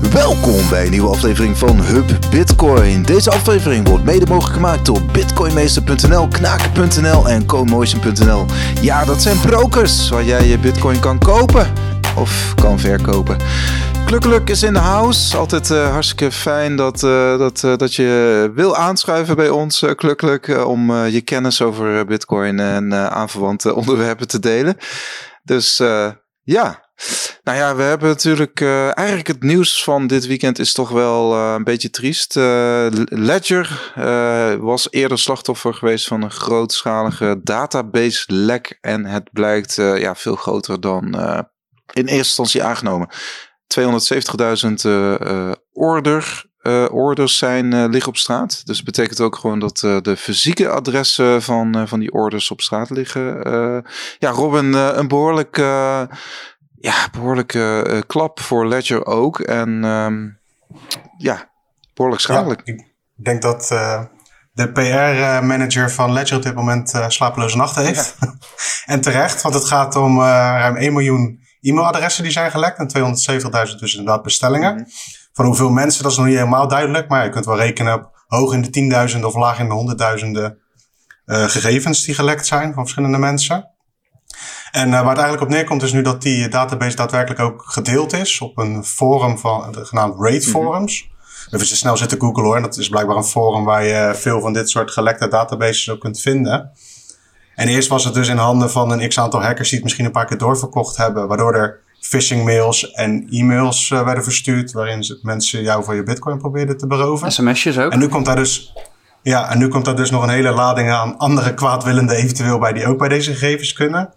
Welkom bij een nieuwe aflevering van Hub Bitcoin. Deze aflevering wordt mede mogelijk gemaakt door bitcoinmeester.nl, knaken.nl en comotion.nl. Ja, dat zijn brokers waar jij je bitcoin kan kopen of kan verkopen. Klukkelijk is in de house. Altijd uh, hartstikke fijn dat, uh, dat, uh, dat je wil aanschuiven bij ons, Klukkelijk, om je kennis over Bitcoin en aanverwante onderwerpen te delen. Dus ja, nou ja, we hebben natuurlijk eigenlijk het nieuws van dit weekend is toch wel een beetje triest. Ledger was eerder slachtoffer geweest van een grootschalige database lek en het blijkt ja, veel groter dan in eerste instantie aangenomen. 270.000 uh, order, uh, orders zijn, uh, liggen op straat. Dus dat betekent ook gewoon dat de fysieke adressen van, van die orders op straat liggen. ja, Robin, een behoorlijk, ja, behoorlijke klap voor Ledger ook. En um, ja, behoorlijk schadelijk. Ja, ik denk dat de PR-manager van Ledger op dit moment slapeloze nachten heeft. Ja. en terecht, want het gaat om ruim 1 miljoen e-mailadressen die zijn gelekt. En 270.000 dus inderdaad bestellingen. Mhm. Van hoeveel mensen, dat is nog niet helemaal duidelijk. Maar je kunt wel rekenen op hoog in de tienduizenden of laag in de honderdduizenden gegevens die gelekt zijn van verschillende mensen. En uh, waar het eigenlijk op neerkomt is nu dat die database daadwerkelijk ook gedeeld is op een forum van, genaamd RAID mhm. Forums. Mm -hmm. Even snel zitten Google hoor. Dat is blijkbaar een forum waar je veel van dit soort gelekte databases ook kunt vinden. En eerst was het dus in handen van een x-aantal hackers die het misschien een paar keer doorverkocht hebben. Waardoor er phishing mails en e-mails uh, werden verstuurd. Waarin mensen jou voor je bitcoin probeerden te beroven. SMS'jes ook. En nu komt daar dus... Ja, en nu komt daar dus nog een hele lading aan andere kwaadwillenden eventueel bij die ook bij deze gegevens kunnen.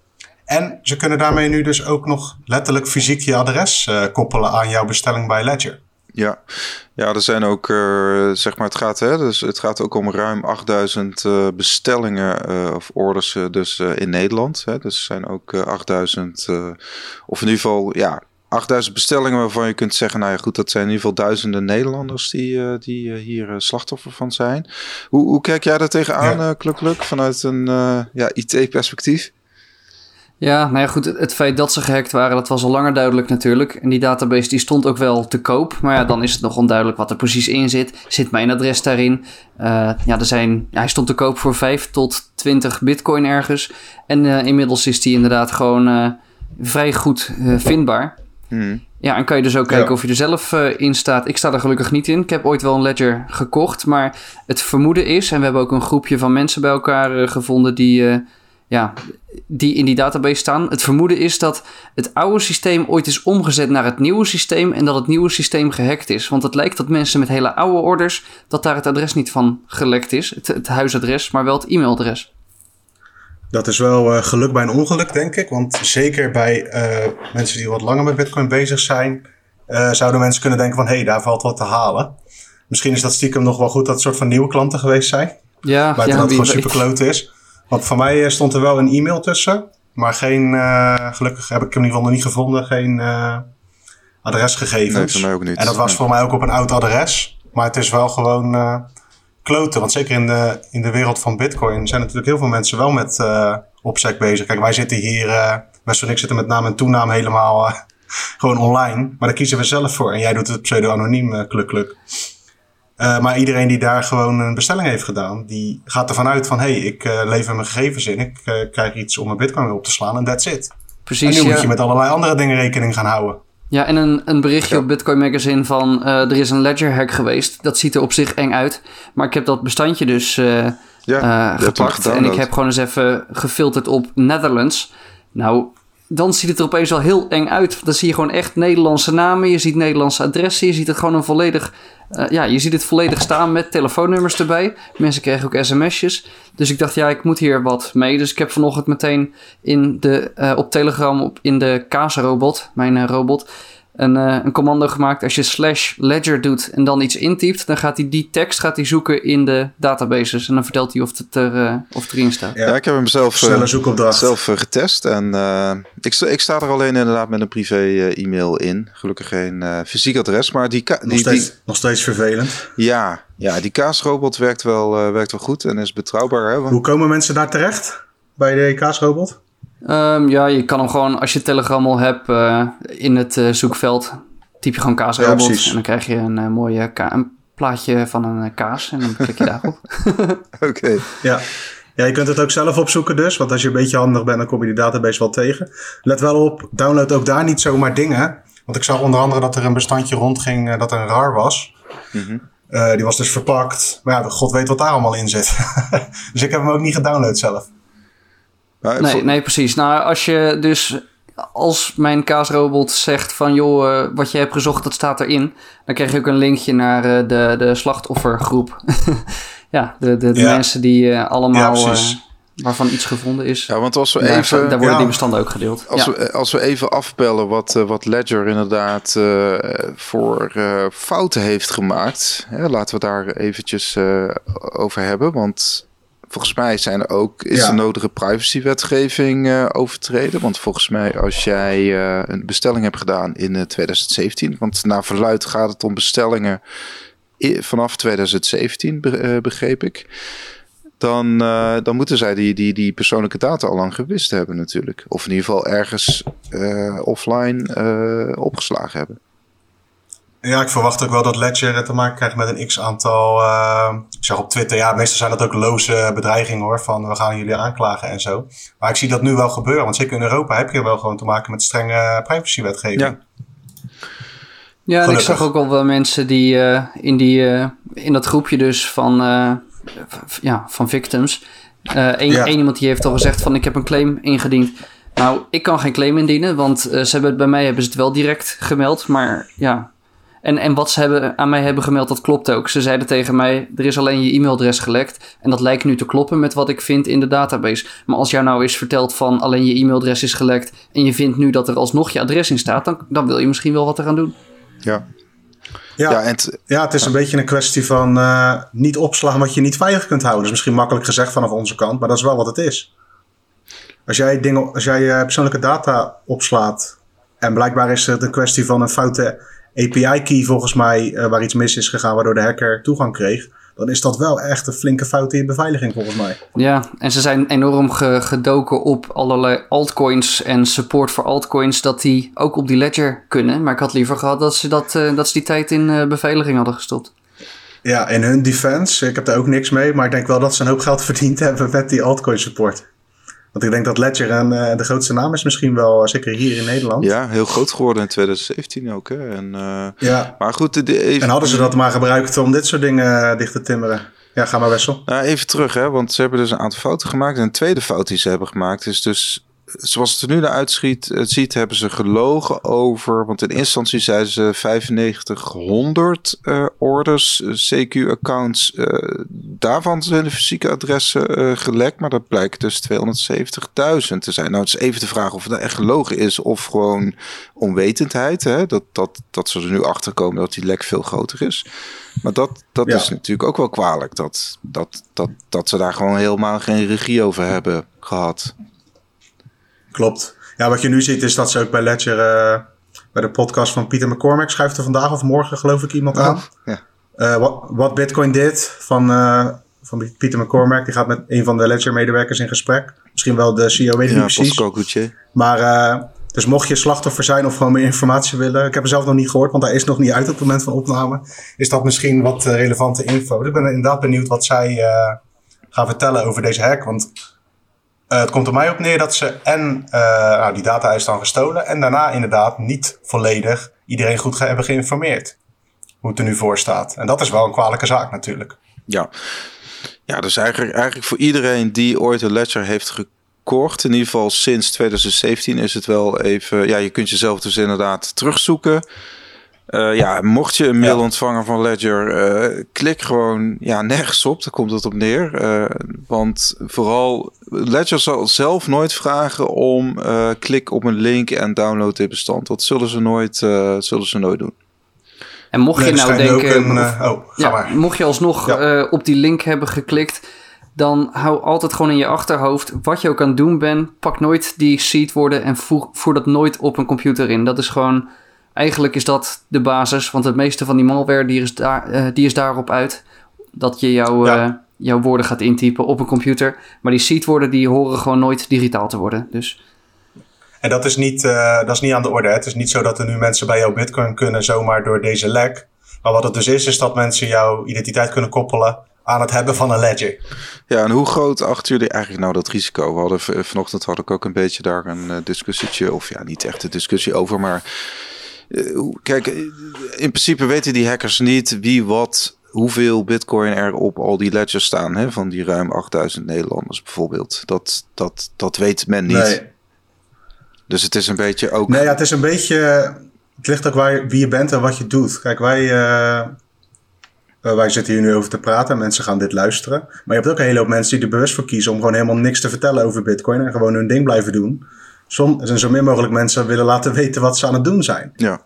En ze kunnen daarmee nu dus ook nog letterlijk fysiek je adres uh, koppelen aan jouw bestelling bij Ledger. Ja, ja er zijn ook, uh, zeg maar, het gaat, hè, dus het gaat ook om ruim 8000 uh, eh, bestellingen uh, of orders dus in Nederland. Hè. Dus er zijn ook 8000, of in ieder geval, ja, 8000 bestellingen waarvan je kunt zeggen, nou ja, goed, dat zijn in ieder geval duizenden Nederlanders die, die hier slachtoffer van zijn. Hoe, hoe kijk jij daar tegenaan, ja. Kluk Kluk, vanuit een ja, IT-perspectief? Ja, nou ja, goed. Het feit dat ze gehackt waren, dat was al langer duidelijk natuurlijk. En die database die stond ook wel te koop. Maar ja, dan is het nog onduidelijk wat er precies in zit. Zit mijn adres daarin? Uh, ja, er zijn, ja, hij stond te koop voor 5 tot 20 bitcoin ergens. En uh, inmiddels is die inderdaad gewoon uh, vrij goed vindbaar. Hmm. Ja, en kan je dus ook kijken ja. of je er zelf in staat. Ik sta er gelukkig niet in. Ik heb ooit wel een ledger gekocht. Maar het vermoeden is, en we hebben ook een groepje van mensen bij elkaar gevonden die ja, die in die database staan. Het vermoeden is dat het oude systeem ooit is omgezet naar het nieuwe systeem en dat het nieuwe systeem gehackt is. Want het lijkt dat mensen met hele oude orders, dat daar het adres niet van gelekt is, het, het huisadres, maar wel het e-mailadres. Dat is wel uh, geluk bij een ongeluk, denk ik. Want zeker bij uh, mensen die wat langer met Bitcoin bezig zijn, uh, zouden mensen kunnen denken van hé, hey, daar valt wat te halen. Misschien is dat stiekem nog wel goed dat het soort van nieuwe klanten geweest zijn. Ja, Buiten ja, dat het gewoon super is. Want voor mij eh, stond er wel een e-mail tussen. Maar geen, uh, gelukkig heb ik hem in ieder geval nog niet gevonden, geen uh, adresgegevens. Nee, voor mij ook niet. En dat was voor mij ook op een oud adres. Maar het is wel gewoon uh, kloten. Want zeker in de, in de wereld van bitcoin zijn natuurlijk heel veel mensen wel met uh, bezig. Kijk, wij zitten hier, uh, en ik zitten met naam en toenaam helemaal gewoon online. Maar daar kiezen we zelf voor. En jij doet het pseudo-anoniem, kluk kluk. Uh, maar iedereen die daar gewoon een bestelling heeft gedaan, die gaat ervan uit van hé, hey, ik uh, lever mijn gegevens in, ik uh, krijg iets om mijn bitcoin weer op te slaan en that's it. Precies. En nu ja. moet je met allerlei andere dingen rekening gaan houden. Ja, en een, een berichtje ja. op Bitcoin Magazine van er is een ledger hack geweest. Dat ziet er op zich eng uit. Maar ik heb dat bestandje dus ja, gepakt. En ik heb gewoon eens even gefilterd op Netherlands. Nou, dan ziet het er opeens wel heel eng uit. Dan zie je gewoon echt Nederlandse namen. Je ziet Nederlandse adressen. Je ziet het gewoon een volledig uh, ja, je ziet het volledig staan met telefoonnummers erbij. Mensen kregen ook sms'jes. Dus ik dacht, ja, ik moet hier wat mee. Dus ik heb vanochtend meteen in de, uh, op Telegram op, in de kaasrobot, mijn uh, robot, een, uh, een commando gemaakt. Als je slash ledger doet en dan iets intypt, dan gaat hij die tekst gaat hij zoeken in de databases. En dan vertelt hij of het, er, uh, of het erin staat. Ja, ja ik heb hem zelf, uh, zelf getest. En ik, ik sta er alleen inderdaad met een privé e-mail in. Gelukkig geen fysiek adres. Maar die, die, nog, steeds, die, nog steeds vervelend. Ja, ja die kaasrobot werkt wel, werkt wel goed en is betrouwbaar. Hè? Want... Hoe komen mensen daar terecht bij de kaasrobot? Um, ja, je kan hem gewoon, als je Telegram al hebt, uh, in het uh, zoekveld typ je gewoon kaasrobot en dan krijg je een, mooie een plaatje van een kaas en dan klik je daarop. Oké. Ja. Ja, je kunt het ook zelf opzoeken dus. Want als je een beetje handig bent, dan kom je die database wel tegen. Let wel op, download ook daar niet zomaar dingen. Want ik zag onder andere dat er een bestandje rondging dat er een raar was. Mm uh, die was dus verpakt. Maar ja, god weet wat daar allemaal in zit. dus ik heb hem ook niet gedownload zelf. Nee, nee, precies. Nou, als je dus als mijn kaasrobot zegt van joh, uh, wat je hebt gezocht, dat staat erin. Dan krijg je ook een linkje naar uh, de, de slachtoffergroep. ja, de, de, de ja. mensen die allemaal ja, waarvan iets gevonden is. Ja, want als we daar, even... Daar worden die bestanden ook gedeeld. Als, we, als we even afbellen wat, uh, wat Ledger inderdaad voor fouten heeft gemaakt. Hè, laten we daar eventjes over hebben. Want volgens mij zijn er ook, is ja. de nodige privacywetgeving overtreden. Want volgens mij als jij een bestelling hebt gedaan in 2017... want naar verluid gaat het om bestellingen vanaf 2017, begreep ik dan, uh, dan moeten zij die, die, die persoonlijke data al lang gewist hebben natuurlijk. Of in ieder geval ergens uh, offline uh, opgeslagen hebben. Ja, ik verwacht ook wel dat Ledger te maken krijgt met een x-aantal... ik zeg op Twitter, ja, meestal zijn dat ook loze bedreigingen hoor. Van we gaan jullie aanklagen en zo. Maar ik zie dat nu wel gebeuren. Want zeker in Europa heb je wel gewoon te maken met strenge privacywetgeving. Ja. Ja, en ik zag ook al wel mensen die in, die, in dat groepje dus van ja, van victims. Eén uh, iemand die heeft al gezegd van ik heb een claim ingediend. Nou, ik kan geen claim indienen, want ze hebben, bij mij hebben ze het wel direct gemeld. Maar ja, en, en wat ze hebben, aan mij hebben gemeld, dat klopt ook. Ze zeiden tegen mij, er is alleen je e-mailadres gelekt. En dat lijkt nu te kloppen met wat ik vind in de database. Maar als jou nou is verteld van alleen je e-mailadres is gelekt... en je vindt nu dat er alsnog je adres in staat... dan, dan wil je misschien wel wat eraan doen. Ja, ja, ja, het, ja, het is een beetje een kwestie van uh, niet opslaan wat je niet veilig kunt houden. Dat is misschien makkelijk gezegd vanaf onze kant, maar dat is wel wat het is. Als jij, dingen, als jij uh, persoonlijke data opslaat en blijkbaar is het een kwestie van een foute API-key volgens mij uh, waar iets mis is gegaan waardoor de hacker toegang kreeg dan is dat wel echt een flinke fout in je beveiliging volgens mij. Ja, en ze zijn enorm gedoken op allerlei altcoins en support voor altcoins, dat die ook op die ledger kunnen. Maar ik had liever gehad dat ze, dat, uh, dat ze die tijd in uh, beveiliging hadden gestopt. Ja, in hun defense, ik heb daar ook niks mee, maar ik denk wel dat ze een hoop geld verdiend hebben met die altcoin support. Want ik denk dat Ledger een, uh, de grootste naam is misschien wel, zeker hier in Nederland. Ja, heel groot geworden in 2017 ook. Hè? En, uh, ja. Maar goed, de, even... En hadden ze dat maar gebruikt om dit soort dingen dicht te timmeren? Ja, ga maar Wessel. Nou, even terug, hè, want ze hebben dus een aantal fouten gemaakt. En een tweede fout die ze hebben gemaakt is dus zoals het er nu naar uitziet, het ziet, hebben ze gelogen over. Want in eerste instantie zeiden ze 9500 uh, orders, CQ-accounts. Uh, daarvan zijn de fysieke adressen uh, gelekt, maar dat blijkt dus 270.000 te zijn. Nou, het is even de vraag of het echt gelogen is of gewoon onwetendheid. Hè? Dat, dat, dat ze er nu achter komen dat die lek veel groter is. Maar dat, dat ja. is natuurlijk ook wel kwalijk. Dat, dat, dat, dat ze daar gewoon helemaal geen regie over hebben gehad. Klopt. Ja, wat je nu ziet is dat ze ook bij Ledger, uh, bij de podcast van Pieter McCormack, schrijft er vandaag of morgen geloof ik iemand aan. Ja. Uh, wat, wat Bitcoin dit van, uh, van Pieter McCormack, die gaat met een van de Ledger medewerkers in gesprek. Misschien wel de CEO, weet ik ja, niet precies. Maar dus mocht je slachtoffer zijn of gewoon meer informatie willen, ik heb er zelf nog niet gehoord, want hij is nog niet uit op het moment van opname, is dat misschien wat relevante info. Dus ik ben inderdaad benieuwd wat zij gaan vertellen over deze hack, want uh, het komt er mij op neer dat ze en uh, nou, die data is dan gestolen en daarna inderdaad niet volledig iedereen goed hebben geïnformeerd. Hoe het er nu voor staat. En dat is wel een kwalijke zaak natuurlijk. Ja, ja dus eigenlijk, eigenlijk voor iedereen die ooit een ledger heeft gekocht, in ieder geval sinds 2017 is het wel even, ja je kunt jezelf dus inderdaad terugzoeken. Uh, ja, mocht je een mail ja. ontvangen van Ledger, uh, klik gewoon ja, nergens op. Daar komt het op neer. Uh, want vooral Ledger zal zelf nooit vragen om klik op een link en download dit bestand. Dat zullen ze nooit, zullen ze nooit doen. En mocht je nou denken, een, oh, ja, maar. mocht je alsnog ja. op die link hebben geklikt, dan hou altijd gewoon in je achterhoofd wat je ook aan het doen bent. Pak nooit die seed worden en voer, voer dat nooit op een computer in. Dat is gewoon Eigenlijk is dat de basis, want het meeste van die malware die is, daar, uh, die is daarop uit. Dat je jouw, ja. uh, jouw woorden gaat intypen op een computer. Maar die seedwoorden die horen gewoon nooit digitaal te worden. Dus. En dat is, niet, uh, dat is niet aan de orde. Hè? Het is niet zo dat er nu mensen bij jouw bitcoin kunnen zomaar door deze lek. Maar wat het dus is, is dat mensen jouw identiteit kunnen koppelen aan het hebben van een ledger. Ja, en hoe groot achten jullie eigenlijk nou dat risico? We hadden vanochtend had ik ook een beetje daar een discussietje, of ja, niet echt een discussie over, maar kijk, in principe weten die hackers niet wie wat hoeveel bitcoin er op al die ledgers staan. Hè, van die ruim 8000 Nederlanders bijvoorbeeld. Dat, dat, dat weet men niet. Nee. Dus het is een beetje ook... Nee, ja, het is een beetje... Het ligt ook waar, wie je bent en wat je doet. Kijk, wij... Uh, wij zitten hier nu over te praten. Mensen gaan dit luisteren. Maar je hebt ook een hele hoop mensen die er bewust voor kiezen... om gewoon helemaal niks te vertellen over bitcoin... en gewoon hun ding blijven doen. Som, er zijn zo min mogelijk mensen willen laten weten wat ze aan het doen zijn. Ja.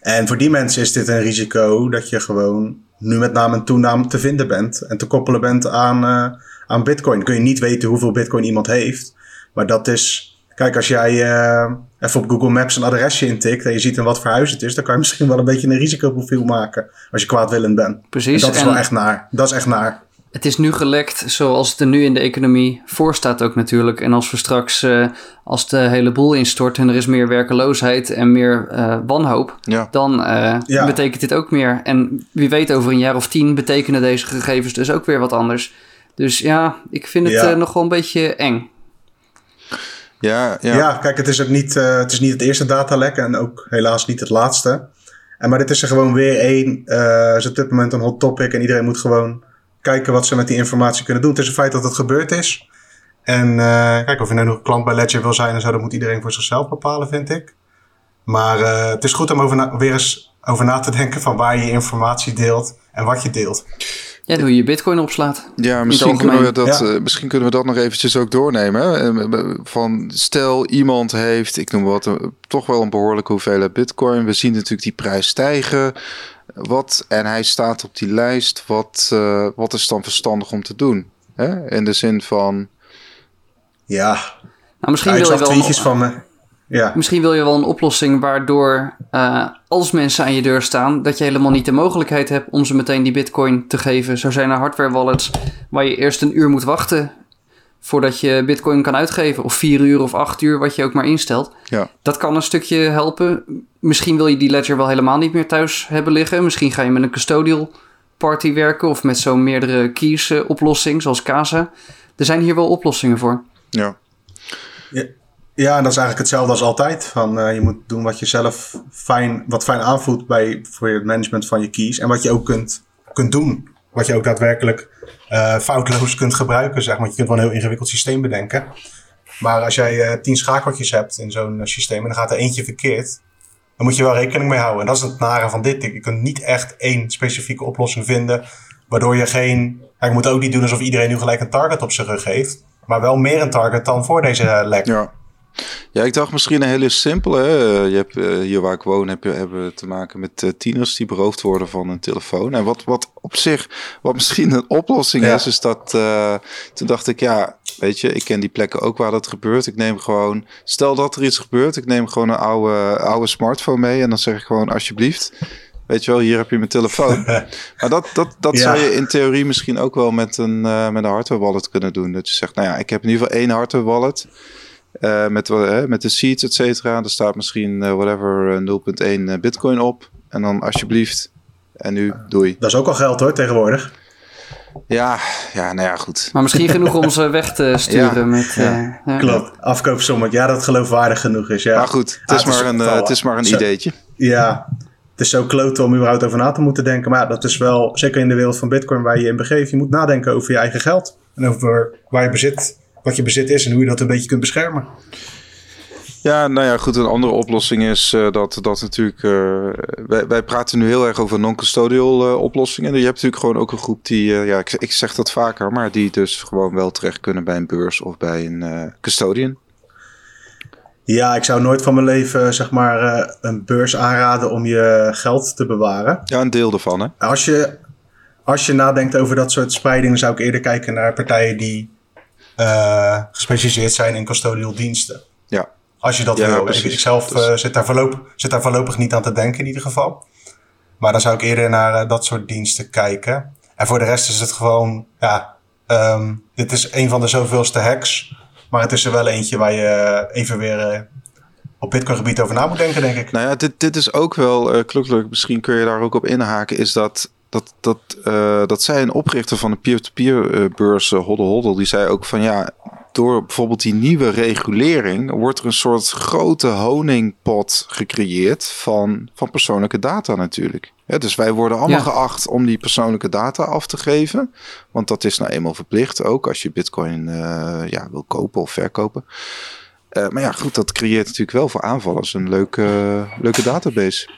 En voor die mensen is dit een risico dat je gewoon nu met naam en toenaam te vinden bent en te koppelen bent aan, uh, aan Bitcoin. Dan kun je niet weten hoeveel Bitcoin iemand heeft. Maar dat is. Kijk, als jij uh, even op Google Maps een adresje intikt en je ziet in wat voor huis het is, dan kan je misschien wel een beetje een risicoprofiel maken als je kwaadwillend bent. Precies. En dat is wel echt naar. Dat is echt naar. Het is nu gelekt zoals het er nu in de economie voor staat ook natuurlijk. En als we straks, uh, als de hele boel instort en er is meer werkeloosheid en meer uh, wanhoop, ja. dan uh, ja. betekent dit ook meer. En wie weet over een jaar of tien betekenen deze gegevens dus ook weer wat anders. Dus ja, ik vind het ja. nog wel een beetje eng. Ja, ja. ja kijk, het is ook niet, het, is niet het eerste datalek en ook helaas niet het laatste. En, maar dit is er gewoon weer één, is op dit moment een hot topic en iedereen moet gewoon kijken wat ze met die informatie kunnen doen. Het is een feit dat het gebeurd is. En uh, kijk, of je nou nog klant bij Ledger wil zijn en zo, dat moet iedereen voor zichzelf bepalen, vind ik. Maar uh, het is goed om over na, weer eens over na te denken van waar je informatie deelt en wat je deelt. Ja, hoe je je bitcoin opslaat. Ja, misschien kunnen, we dat, ja. uh, misschien kunnen we dat nog eventjes ook doornemen. Van stel iemand heeft, ik noem wat, toch wel een behoorlijke hoeveelheid bitcoin. We zien natuurlijk die prijs stijgen. Wat, en hij staat op die lijst. Wat, uh, wat is dan verstandig om te doen? Hè? In de zin van. Ja. Nou, misschien wil je wel. Een, van me. Ja. Misschien wil je wel een oplossing waardoor uh, als mensen aan je deur staan, dat je helemaal niet de mogelijkheid hebt om ze meteen die bitcoin te geven. Zo zijn er hardware wallets waar je eerst een uur moet wachten voordat je bitcoin kan uitgeven. Of vier uur of acht uur, wat je ook maar instelt. Ja. Dat kan een stukje helpen. Misschien wil je die ledger wel helemaal niet meer thuis hebben liggen. Misschien ga je met een custodial party werken of met zo'n meerdere keys uh, oplossing, zoals Casa. Er zijn hier wel oplossingen voor. Ja. Ja, ja en dat is eigenlijk hetzelfde als altijd. Van, uh, je moet doen wat je zelf fijn, wat fijn aanvoelt bij, voor het management van je keys. En wat je ook kunt, kunt doen. Wat je ook daadwerkelijk uh, foutloos kunt gebruiken. Zeg maar. Je kunt wel een heel ingewikkeld systeem bedenken. Maar als jij uh, tien schakeltjes hebt in zo'n uh, systeem en dan gaat er eentje verkeerd, dan moet je wel rekening mee houden. En dat is het nare van dit. Je kunt niet echt één specifieke oplossing vinden, waardoor je geen. Je moet ook niet doen alsof iedereen nu gelijk een target op zijn rug heeft, maar wel meer een target dan voor deze lek. Ja. Ja, ik dacht misschien een hele simpele. Hè? Je hebt, uh, hier waar ik woon heb je, hebben we te maken met uh, tieners die beroofd worden van een telefoon. En wat, wat op zich, wat misschien een oplossing ja. is, is dat uh, toen dacht ik, ja, weet je, ik ken die plekken ook waar dat gebeurt. Ik neem gewoon, stel dat er iets gebeurt, ik neem gewoon een oude, oude smartphone mee en dan zeg ik gewoon alsjeblieft. Weet je wel, hier heb je mijn telefoon. maar dat, dat, dat ja. zou je in theorie misschien ook wel met een, met een hardware wallet kunnen doen. Dat je zegt, nou ja, ik heb in ieder geval één hardware wallet. Uh, met, uh, met de seeds, et cetera. Er staat misschien uh, whatever 0.1 bitcoin op. En dan alsjeblieft. En nu doei. Dat is ook al geld hoor, tegenwoordig. Ja, ja, nou ja, goed. Maar misschien genoeg om ze weg te sturen. ja, met, ja. ja. Klopt, afkoopsommet. Ja, dat geloofwaardig genoeg is. Ja. Maar goed, het is, ah, maar, het is, een, het is maar een zo, ideetje. Ja, het is zo kloten om überhaupt over na te moeten denken. Maar dat is wel, zeker in de wereld van bitcoin waar je je in begeeft. Je moet nadenken over je eigen geld. En over waar je bezit wat je bezit is en hoe je dat een beetje kunt beschermen. Ja, nou ja, goed. Een andere oplossing is uh, dat, dat natuurlijk. Uh, wij, wij praten nu heel erg over non-custodial uh, oplossingen. Je hebt natuurlijk gewoon ook een groep die. ja, ik, ik zeg dat vaker, maar die dus gewoon wel terecht kunnen bij een beurs of bij een custodian. Ja, ik zou nooit van mijn leven zeg maar een beurs aanraden om je geld te bewaren. Ja, een deel ervan hè. Als je, als je nadenkt over dat soort spreidingen, zou ik eerder kijken naar partijen die uh, gespecialiseerd zijn in custodial diensten. Ja. Als je dat ja, wil. Precies. Ik, zelf dus. uh, zit, daar voorlopig, zit daar voorlopig niet aan te denken in ieder geval. Maar dan zou ik eerder naar uh, dat soort diensten kijken. En voor de rest is het gewoon, ja, um, dit is een van de zoveelste hacks. Maar het is er wel eentje waar je even weer op Bitcoin gebied over na moet denken, denk ik. Nou ja, dit, dit is ook wel, uh, misschien kun je daar ook op inhaken, is dat dat, dat, uh, dat zei een oprichter van de peer-to-peer beurs, uh, Hoddle Hoddle, die zei ook van ja, door bijvoorbeeld die nieuwe regulering wordt er een soort grote honingpot gecreëerd van, van persoonlijke data natuurlijk. Ja, dus wij worden allemaal geacht om die persoonlijke data af te geven. Want dat is nou eenmaal verplicht ook als je bitcoin uh, ja, wil kopen of verkopen. Uh, maar ja, goed, dat creëert natuurlijk wel voor aanvallers een leuke, leuke database.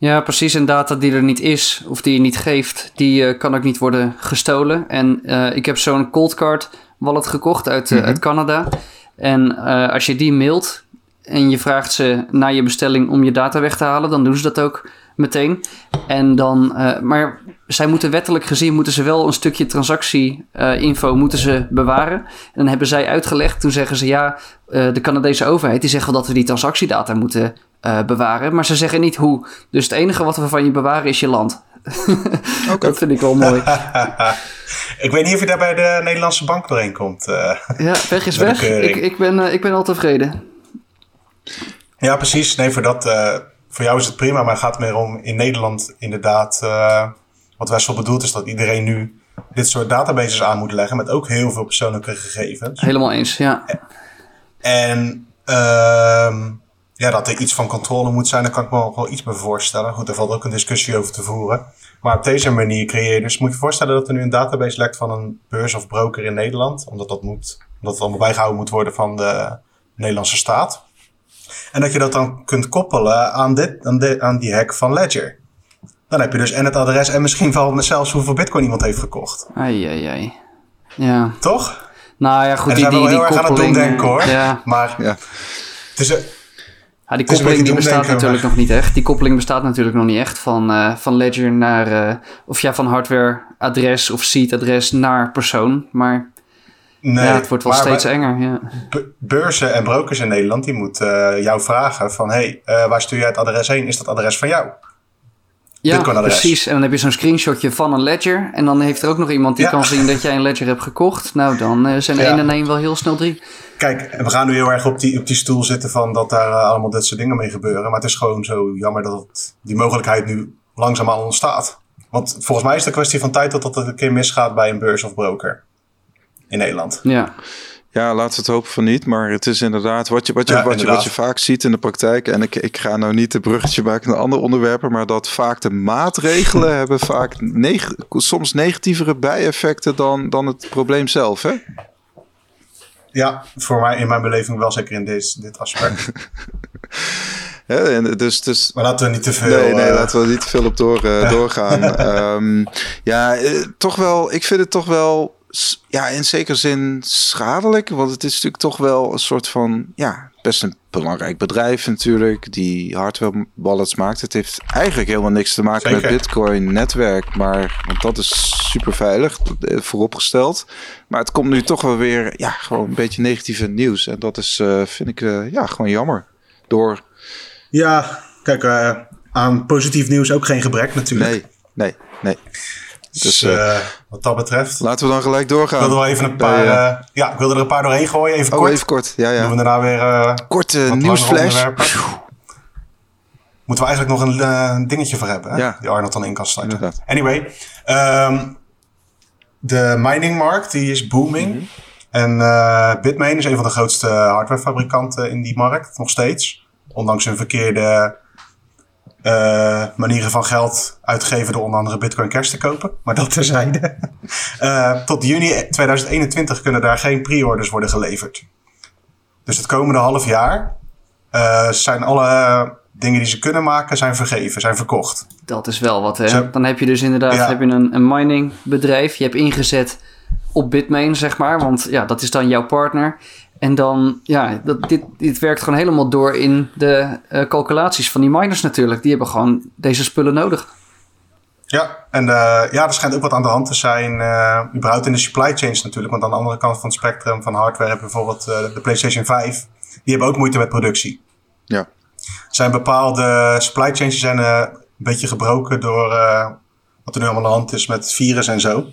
Ja, precies. En data die er niet is of die je niet geeft, die uh, kan ook niet worden gestolen. En ik heb zo'n cold card wallet gekocht uit, mm -hmm. uit Canada. En als je die mailt en je vraagt ze naar je bestelling om je data weg te halen, dan doen ze dat ook meteen. En dan, maar zij moeten wettelijk gezien moeten ze wel een stukje transactie-info moeten ze bewaren. En dan hebben zij uitgelegd, toen zeggen ze ja, de Canadese overheid die zegt wel dat we die transactiedata moeten bewaren, maar ze zeggen niet hoe. Dus het enige wat we van je bewaren is je land. okay. dat vind ik wel mooi. ik weet niet of je daar bij de Nederlandse bank doorheen komt. ja, weg is weg. Ik, ik, ben, ik ben al tevreden. Ja, precies. Nee, voor dat voor jou is het prima, maar het gaat meer om in Nederland inderdaad. Wat Wessel bedoelt is dat iedereen nu dit soort databases aan moet leggen met ook heel veel persoonlijke gegevens. Helemaal eens, ja. En uh, ja, dat er iets van controle moet zijn, daar kan ik me wel iets bij voorstellen. Goed, daar valt ook een discussie over te voeren. Maar op deze manier creëer je dus, moet je voorstellen dat er nu een database lekt van een beurs of broker in Nederland, omdat dat moet, omdat het allemaal bijgehouden moet worden van de Nederlandse staat. En dat je dat dan kunt koppelen aan, dit, aan, dit, aan die hack van Ledger. Dan heb je dus en het adres en misschien wel zelfs hoeveel bitcoin iemand heeft gekocht. Ai, ai, ai. Ja. Toch? Nou ja, goed. En die, die, wel die heel erg aan het koppeling, domdenken hoor. Ja. Maar Ja. het is... die koppeling die bestaat natuurlijk maar- nog niet echt. Die koppeling bestaat natuurlijk nog niet echt van, eh, van Ledger naar... eh, of ja, van hardware-adres of seed-adres naar persoon. Maar Nee, ja, het wordt wel steeds bij- enger. Ja. be- beurzen en brokers in Nederland, die moeten eh, jou vragen van... hey, waar stuur jij het adres heen? Is dat adres van jou? Ja, precies. En dan heb je zo'n screenshotje van een ledger. En dan heeft er ook nog iemand die Ja. kan zien dat jij een ledger hebt gekocht. Nou, dan zijn. 1 en 1 wel heel snel 3. Kijk, en we gaan nu heel erg op die, op die stoel zitten van dat daar eh, allemaal dit soort dingen mee gebeuren. Maar het is gewoon zo jammer dat het, die mogelijkheid nu langzaamaan ontstaat. Want volgens mij is het een kwestie van tijd dat dat een keer misgaat bij een beurs of broker in Nederland. Ja. Ja, laten we het hopen van niet. Maar het is inderdaad wat je, wat je, Ja, wat je, wat je vaak ziet in de praktijk. En ik, ik ga nou niet de bruggetje maken naar andere onderwerpen. Maar dat vaak de maatregelen hebben vaak neg soms negatievere bijeffecten dan, dan het probleem zelf. Hè? Ja, voor mij in mijn beleving wel zeker in deze, dit aspect. En dus, dus Maar laten we niet te veel... Nee, nee, eh, laten we niet te veel op door, eh, doorgaan. Ehm, ja, eh, toch wel, ik vind het toch wel, ja, in zekere zin schadelijk. Want het is natuurlijk toch wel een soort van, ja, best een belangrijk bedrijf natuurlijk. Die hardware wallets maakt. Het heeft eigenlijk helemaal niks te maken Zeker. met Bitcoin netwerk. Maar, want dat is super veilig, eh, vooropgesteld. Maar het komt nu toch wel weer, ja, gewoon een beetje negatieve nieuws. En dat is, eh, vind ik, eh, ja, gewoon jammer. Door, Ja, kijk, aan positief nieuws ook geen gebrek natuurlijk. nee, nee, nee. Dus Dus, eh, eh, wat dat betreft... Laten we dan gelijk doorgaan. Ik wilde wel even een paar... eh, ja, ik wilde er een paar doorheen gooien, even oh, kort. even kort. Ja, Doen ja. we daarna weer... Korte nieuwsflash. Moeten we eigenlijk nog een dingetje voor hebben, hè? Ja. die Arnold dan in kan sluiten. Inderdaad. Anyway, ehm, de miningmarkt die is booming. Mhm. En Bitmain is een van de grootste hardwarefabrikanten in die markt, nog steeds. Ondanks hun verkeerde eh, manieren van geld uitgeven door onder andere Bitcoin Cash te kopen. Maar dat terzijde. Eh tot juni 2021 kunnen daar geen pre-orders worden geleverd. Dus het komende half jaar eh, zijn alle dingen die ze kunnen maken, zijn vergeven, zijn verkocht. Dat is wel wat, hè? Zo. Dan heb je dus inderdaad Ja. heb je een, een miningbedrijf. Je hebt ingezet op Bitmain, zeg maar. Want ja, dat is dan jouw partner. En dan, ja, dat, dit, dit werkt gewoon helemaal door in de eh, calculaties van die miners natuurlijk. Die hebben gewoon deze spullen nodig. Ja, en eh, ja, er schijnt ook wat aan de hand te zijn, eh, überhaupt in de supply chains natuurlijk. Want aan de andere kant van het spectrum van hardware heb je bijvoorbeeld eh, de PlayStation 5. Die hebben ook moeite met productie. Ja. Er zijn bepaalde supply chains die zijn eh, een beetje gebroken door eh, wat er nu allemaal aan de hand is met het virus en zo.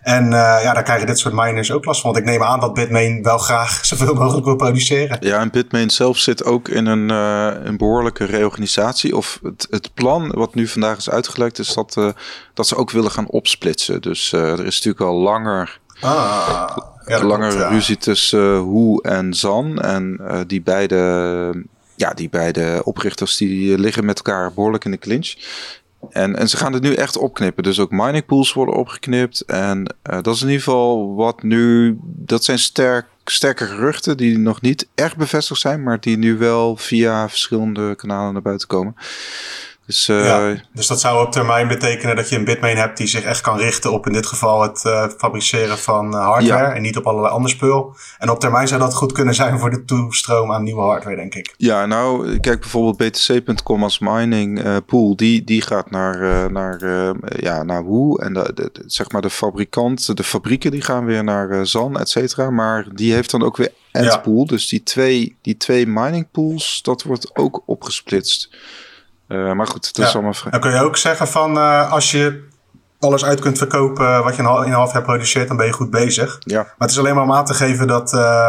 En uh, ja, daar krijgen dit soort miners ook last van. Want ik neem aan dat Bitmain wel graag zoveel mogelijk wil produceren. Ja, en Bitmain zelf zit ook in een, uh, een behoorlijke reorganisatie. Of het, het, plan wat nu vandaag is uitgelekt, is dat, uh, dat ze ook willen gaan opsplitsen. Dus er is natuurlijk al langer, ah, ja, langer ja. ruzie tussen Hoe en Zan. En die beide ja, die beide oprichters die liggen met elkaar behoorlijk in de clinch. En, en ze gaan het nu echt opknippen. Dus ook mining pools worden opgeknipt. En uh, dat is in ieder geval wat nu. Dat zijn sterk, sterke geruchten die nog niet echt bevestigd zijn. Maar die nu wel via verschillende kanalen naar buiten komen. Dus, uh, ja, dus dat zou op termijn betekenen dat je een Bitmain hebt die zich echt kan richten op in dit geval het uh, fabriceren van uh, hardware ja. en niet op allerlei ander spul. En op termijn zou dat goed kunnen zijn voor de toestroom aan nieuwe hardware, denk ik. Ja, nou, kijk bijvoorbeeld btc.com als mining pool, die, die gaat naar, naar, ja, naar Woe en de, de, zeg maar de fabrikant, de fabrieken die gaan weer naar Zan, et cetera. Maar die heeft dan ook weer Antpool, ja. dus die twee, die twee mining pools, dat wordt ook opgesplitst. Uh, maar goed, ja. is allemaal vrij. Dan kun je ook zeggen van uh, als je alles uit kunt verkopen wat je in een half jaar produceert, dan ben je goed bezig. Ja. Maar het is alleen maar om aan te geven dat uh,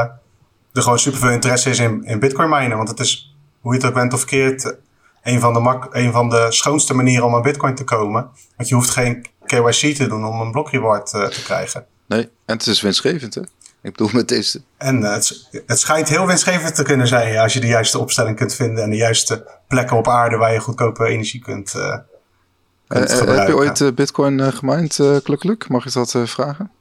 er gewoon superveel interesse is in, in bitcoin minen. Want het is, hoe je het ook bent of verkeerd, een van, de mak een van de schoonste manieren om aan bitcoin te komen. Want je hoeft geen KYC te doen om een block reward te krijgen. Nee, en het is winstgevend hè? Ik bedoel met deze. En uh, het, het schijnt heel winstgevend te kunnen zijn ja, als je de juiste opstelling kunt vinden en de juiste plekken op aarde waar je goedkope energie kunt, uh, kunt uh, gebruiken. Heb je ooit bitcoin gemined, Kluk Mag ik dat vragen?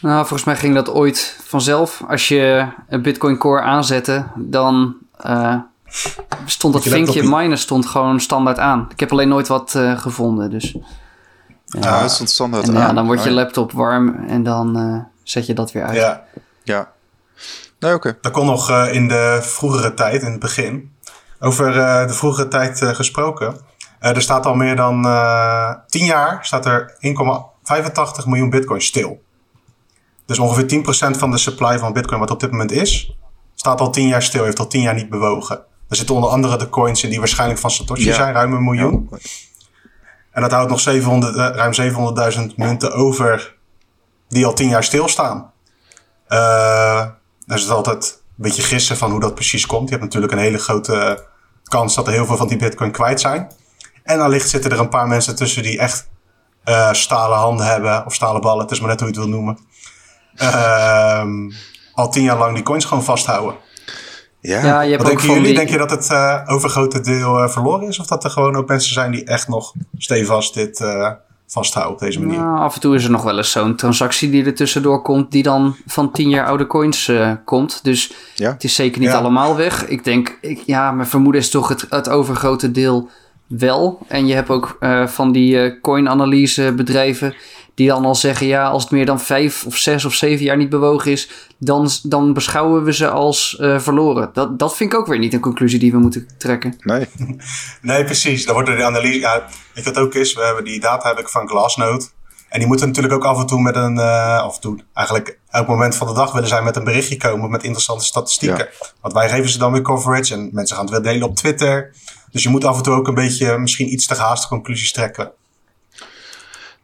Nou, volgens mij ging dat ooit vanzelf. Als je een Bitcoin Core aanzette, dan stond dat vinkje miner stond gewoon standaard aan. Ik heb alleen nooit wat gevonden, dus... Ja, het stond standaard en, aan. Ja, dan wordt je laptop warm en dan zet je dat weer uit. Ja. Ja. Nee, oké. Okay. Dat kon nog uh, in de vroegere tijd, in het begin. Over uh, de vroegere tijd uh, gesproken. er staat al meer dan 10 jaar staat er 1,85 miljoen bitcoin stil. Dus ongeveer 10% van de supply van bitcoin wat op dit moment is, staat al 10 jaar stil, heeft al 10 jaar niet bewogen. Er zitten onder andere de coins in die waarschijnlijk van Satoshi ja. zijn, ruim een miljoen. Ja. En dat houdt nog 700, ruim 700.000 munten over die al 10 jaar stilstaan. Uh, is het altijd een beetje gissen van hoe dat precies komt. Je hebt natuurlijk een hele grote kans dat er heel veel van die bitcoin kwijt zijn. En allicht zitten er een paar mensen tussen die echt uh, stalen handen hebben. Of stalen ballen, het is maar net hoe je het wil noemen. Uh, al tien jaar lang die coins gewoon vasthouden. Ja, ja je hebt Wat ook denken jullie? die... Denk je dat het uh, overgrote deel verloren is? Of dat er gewoon ook mensen zijn die echt nog stevast dit vasthouden op deze manier? Nou, af en toe is er nog wel eens zo'n transactie die er tussendoor komt, die dan van 10 jaar oude coins uh, komt. Dus ja. het is zeker niet Ja. allemaal weg. Ik denk, ik, ja, mijn vermoeden is toch het, het overgrote deel wel. En je hebt ook uh, van die uh, coin-analyse bedrijven die dan al zeggen, ja, als het meer dan 5 of 6 of 7 jaar niet bewogen is, dan, dan beschouwen we ze als uh, verloren. Dat, dat vind ik ook weer niet een conclusie die we moeten trekken. Nee. Nee, precies. Dan wordt er de analyse. Ja, weet je wat ook is? We hebben die data heb ik van Glassnode. En die moeten natuurlijk ook af en toe met een. Uh, af en toe, eigenlijk elk moment van de dag willen zij met een berichtje komen met interessante statistieken. Ja. Want wij geven ze dan weer coverage en mensen gaan het weer delen op Twitter. Dus je moet af en toe ook een beetje misschien iets te haast conclusies trekken.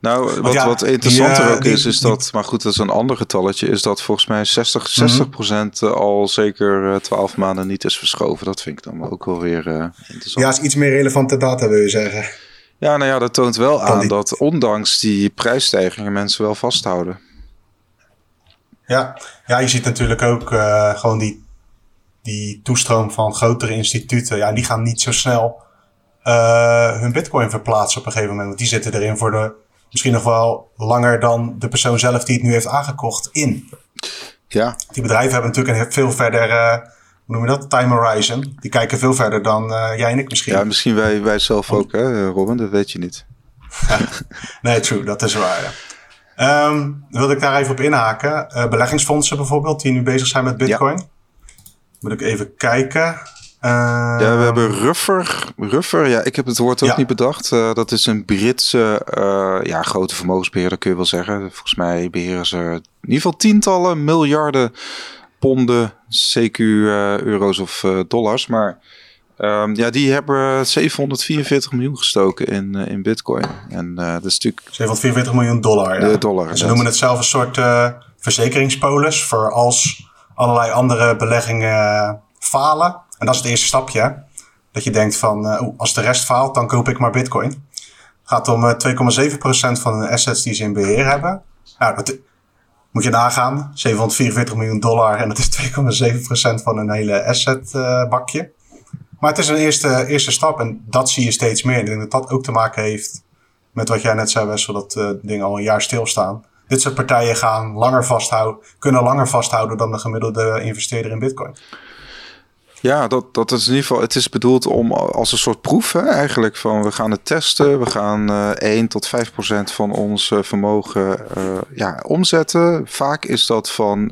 Nou, wat, ja, wat interessanter die, ook die, is, is dat, maar goed, dat is een ander getalletje, is dat volgens mij 60, 60 procent mm -hmm. al zeker uh, 12 maanden niet is verschoven. Dat vind ik dan ook wel weer uh, interessant. Ja, is iets meer relevante data, wil je zeggen. Ja, nou ja, dat toont wel aan dat ondanks die prijsstijgingen mensen wel vasthouden. Ja, ja je ziet natuurlijk ook uh, gewoon die, die toestroom van grotere instituten. Ja, die gaan niet zo snel uh, hun bitcoin verplaatsen op een gegeven moment. Want die zitten erin voor de misschien nog wel langer dan de persoon zelf die het nu heeft aangekocht in. Ja. Die bedrijven hebben natuurlijk een veel verder, uh, hoe noem je dat, time horizon. Die kijken veel verder dan uh, jij en ik misschien. Ja, misschien wij, wij zelf ook, hè, Robin, dat weet je niet. nee, true, dat is waar. Ja. Um, wilde ik daar even op inhaken. Uh, beleggingsfondsen bijvoorbeeld, die nu bezig zijn met bitcoin. Ja. Moet ik even kijken. Ja, we hebben Ruffer. Ruffer, ja, ik heb het woord ook ja. niet bedacht. Uh, dat is een Britse uh, ja, grote vermogensbeheerder, kun je wel zeggen. Volgens mij beheren ze in ieder geval tientallen miljarden ponden, CQ, euro's of dollars. Maar Um, ja, die hebben 744 miljoen gestoken in, in bitcoin. En dat is natuurlijk... 744 miljoen dollar, ja. dollar. ze noemen het zelf een soort verzekeringspolis voor als allerlei andere beleggingen falen. En dat is het eerste stapje. Dat je denkt van, als de rest faalt, dan koop ik maar bitcoin. Het gaat om 2,7% van de assets die ze in beheer hebben. Nou, dat moet je nagaan. 744 miljoen dollar en dat is 2,7% van een hele assetbakje. Maar het is een eerste, eerste stap en dat zie je steeds meer. Ik denk dat dat ook te maken heeft met wat jij net zei, Wessel, dat uh, dingen al een jaar stilstaan. Dit soort partijen gaan langer vasthouden, kunnen langer vasthouden dan de gemiddelde investeerder in Bitcoin. Ja, dat, dat is in ieder geval. Het is bedoeld om als een soort proef hè, eigenlijk. Van we gaan het testen. We gaan uh, 1 tot 5 procent van ons vermogen uh, ja, omzetten. Vaak is dat van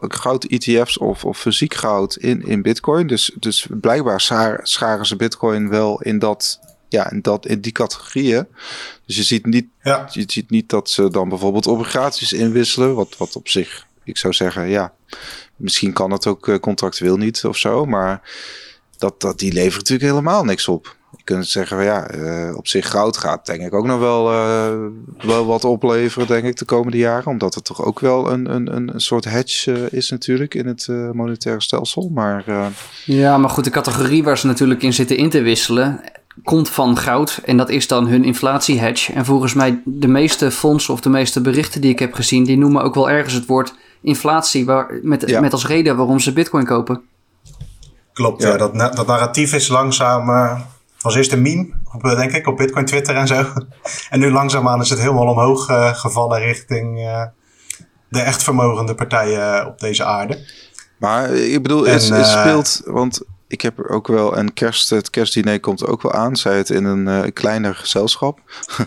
goud-ETF's of, of fysiek goud in, in Bitcoin. Dus, dus blijkbaar scharen ze Bitcoin wel in dat. Ja, in, dat, in die categorieën. Dus je ziet, niet, ja. je ziet niet dat ze dan bijvoorbeeld obligaties inwisselen. Wat, wat op zich, ik zou zeggen, ja, Misschien kan het ook eh, contractueel niet of zo, maar dat, dat, die levert natuurlijk helemaal niks op. Je kunt zeggen, ja, uh, op zich goud gaat denk ik ook nog wel, uh, wel wat opleveren, denk ik, de komende jaren. Omdat het toch ook wel een, een, een soort hedge is natuurlijk in het monetaire stelsel. Maar, Ja, maar goed, de categorie waar ze natuurlijk in zitten in te wisselen, komt van goud. En dat is dan hun inflatie-hedge. En volgens mij de meeste fondsen of de meeste berichten die ik heb gezien, die noemen ook wel ergens het woord inflatie waar, met, met als reden waarom ze bitcoin kopen. Klopt, ja. dat, dat narratief is langzaam... Uh, het was eerst een meme, op, eh, denk ik, op bitcoin Twitter en zo. en nu langzaamaan is het helemaal omhoog uh, gevallen richting uh, de echt vermogende partijen op deze aarde. Maar ik bedoel, en, het, het speelt... Want ik heb er ook wel een kerst, het kerstdiner komt ook wel aan. Zij het in een uh, kleiner gezelschap.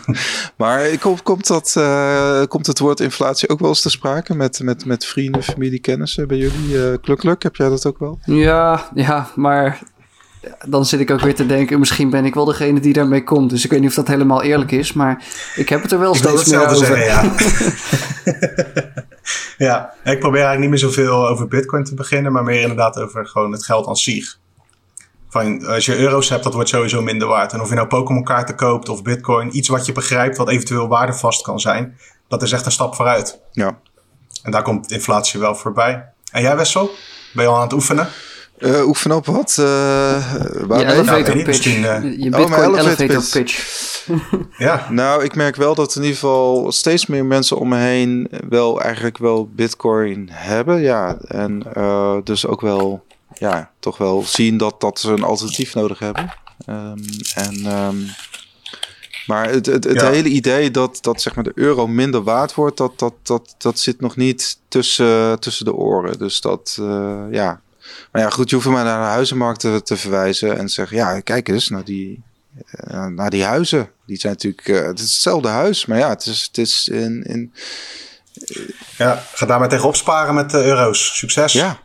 maar komt, komt, dat, uh, komt het woord inflatie ook wel eens te sprake met, met, met vrienden, familie, kennissen bij jullie? Uh, kluk, heb jij dat ook wel? Ja, ja, maar dan zit ik ook weer te denken, misschien ben ik wel degene die daarmee komt. Dus ik weet niet of dat helemaal eerlijk is, maar ik heb het er wel ik steeds meer over. Zeggen, ja. ja, ik probeer eigenlijk niet meer zoveel over bitcoin te beginnen, maar meer inderdaad over gewoon het geld aan zich. Van, als je euro's hebt, dat wordt sowieso minder waard. En of je nou Pokémon kaarten koopt of bitcoin, iets wat je begrijpt wat eventueel waardevast kan zijn, dat is echt een stap vooruit. Ja. En daar komt inflatie wel voorbij. En jij Wessel, ben je al aan het oefenen? Uh, oefenen op wat? Uh, waar je elevator ja, pitch. Uh, je Bitcoin oh, elevator, elevator pitch. ja. Nou, ik merk wel dat in ieder geval steeds meer mensen om me heen wel eigenlijk wel Bitcoin hebben. Ja, en dus ook wel ja, toch wel zien dat, dat ze een alternatief nodig hebben. Um, en, um, maar het, het, het hele idee dat, dat zeg maar de euro minder waard wordt, dat, dat, dat, dat zit nog niet tussen, tussen de oren. Dus dat, uh, ja. Maar ja, goed, je hoeft maar naar de huizenmarkt te, te verwijzen en zeggen, ja, kijk eens naar die, uh, naar die huizen. Die zijn natuurlijk, uh, het is hetzelfde huis, maar ja, het is, het is in... in ja, ga daarmee tegenop sparen met de euro's. Succes. Ja,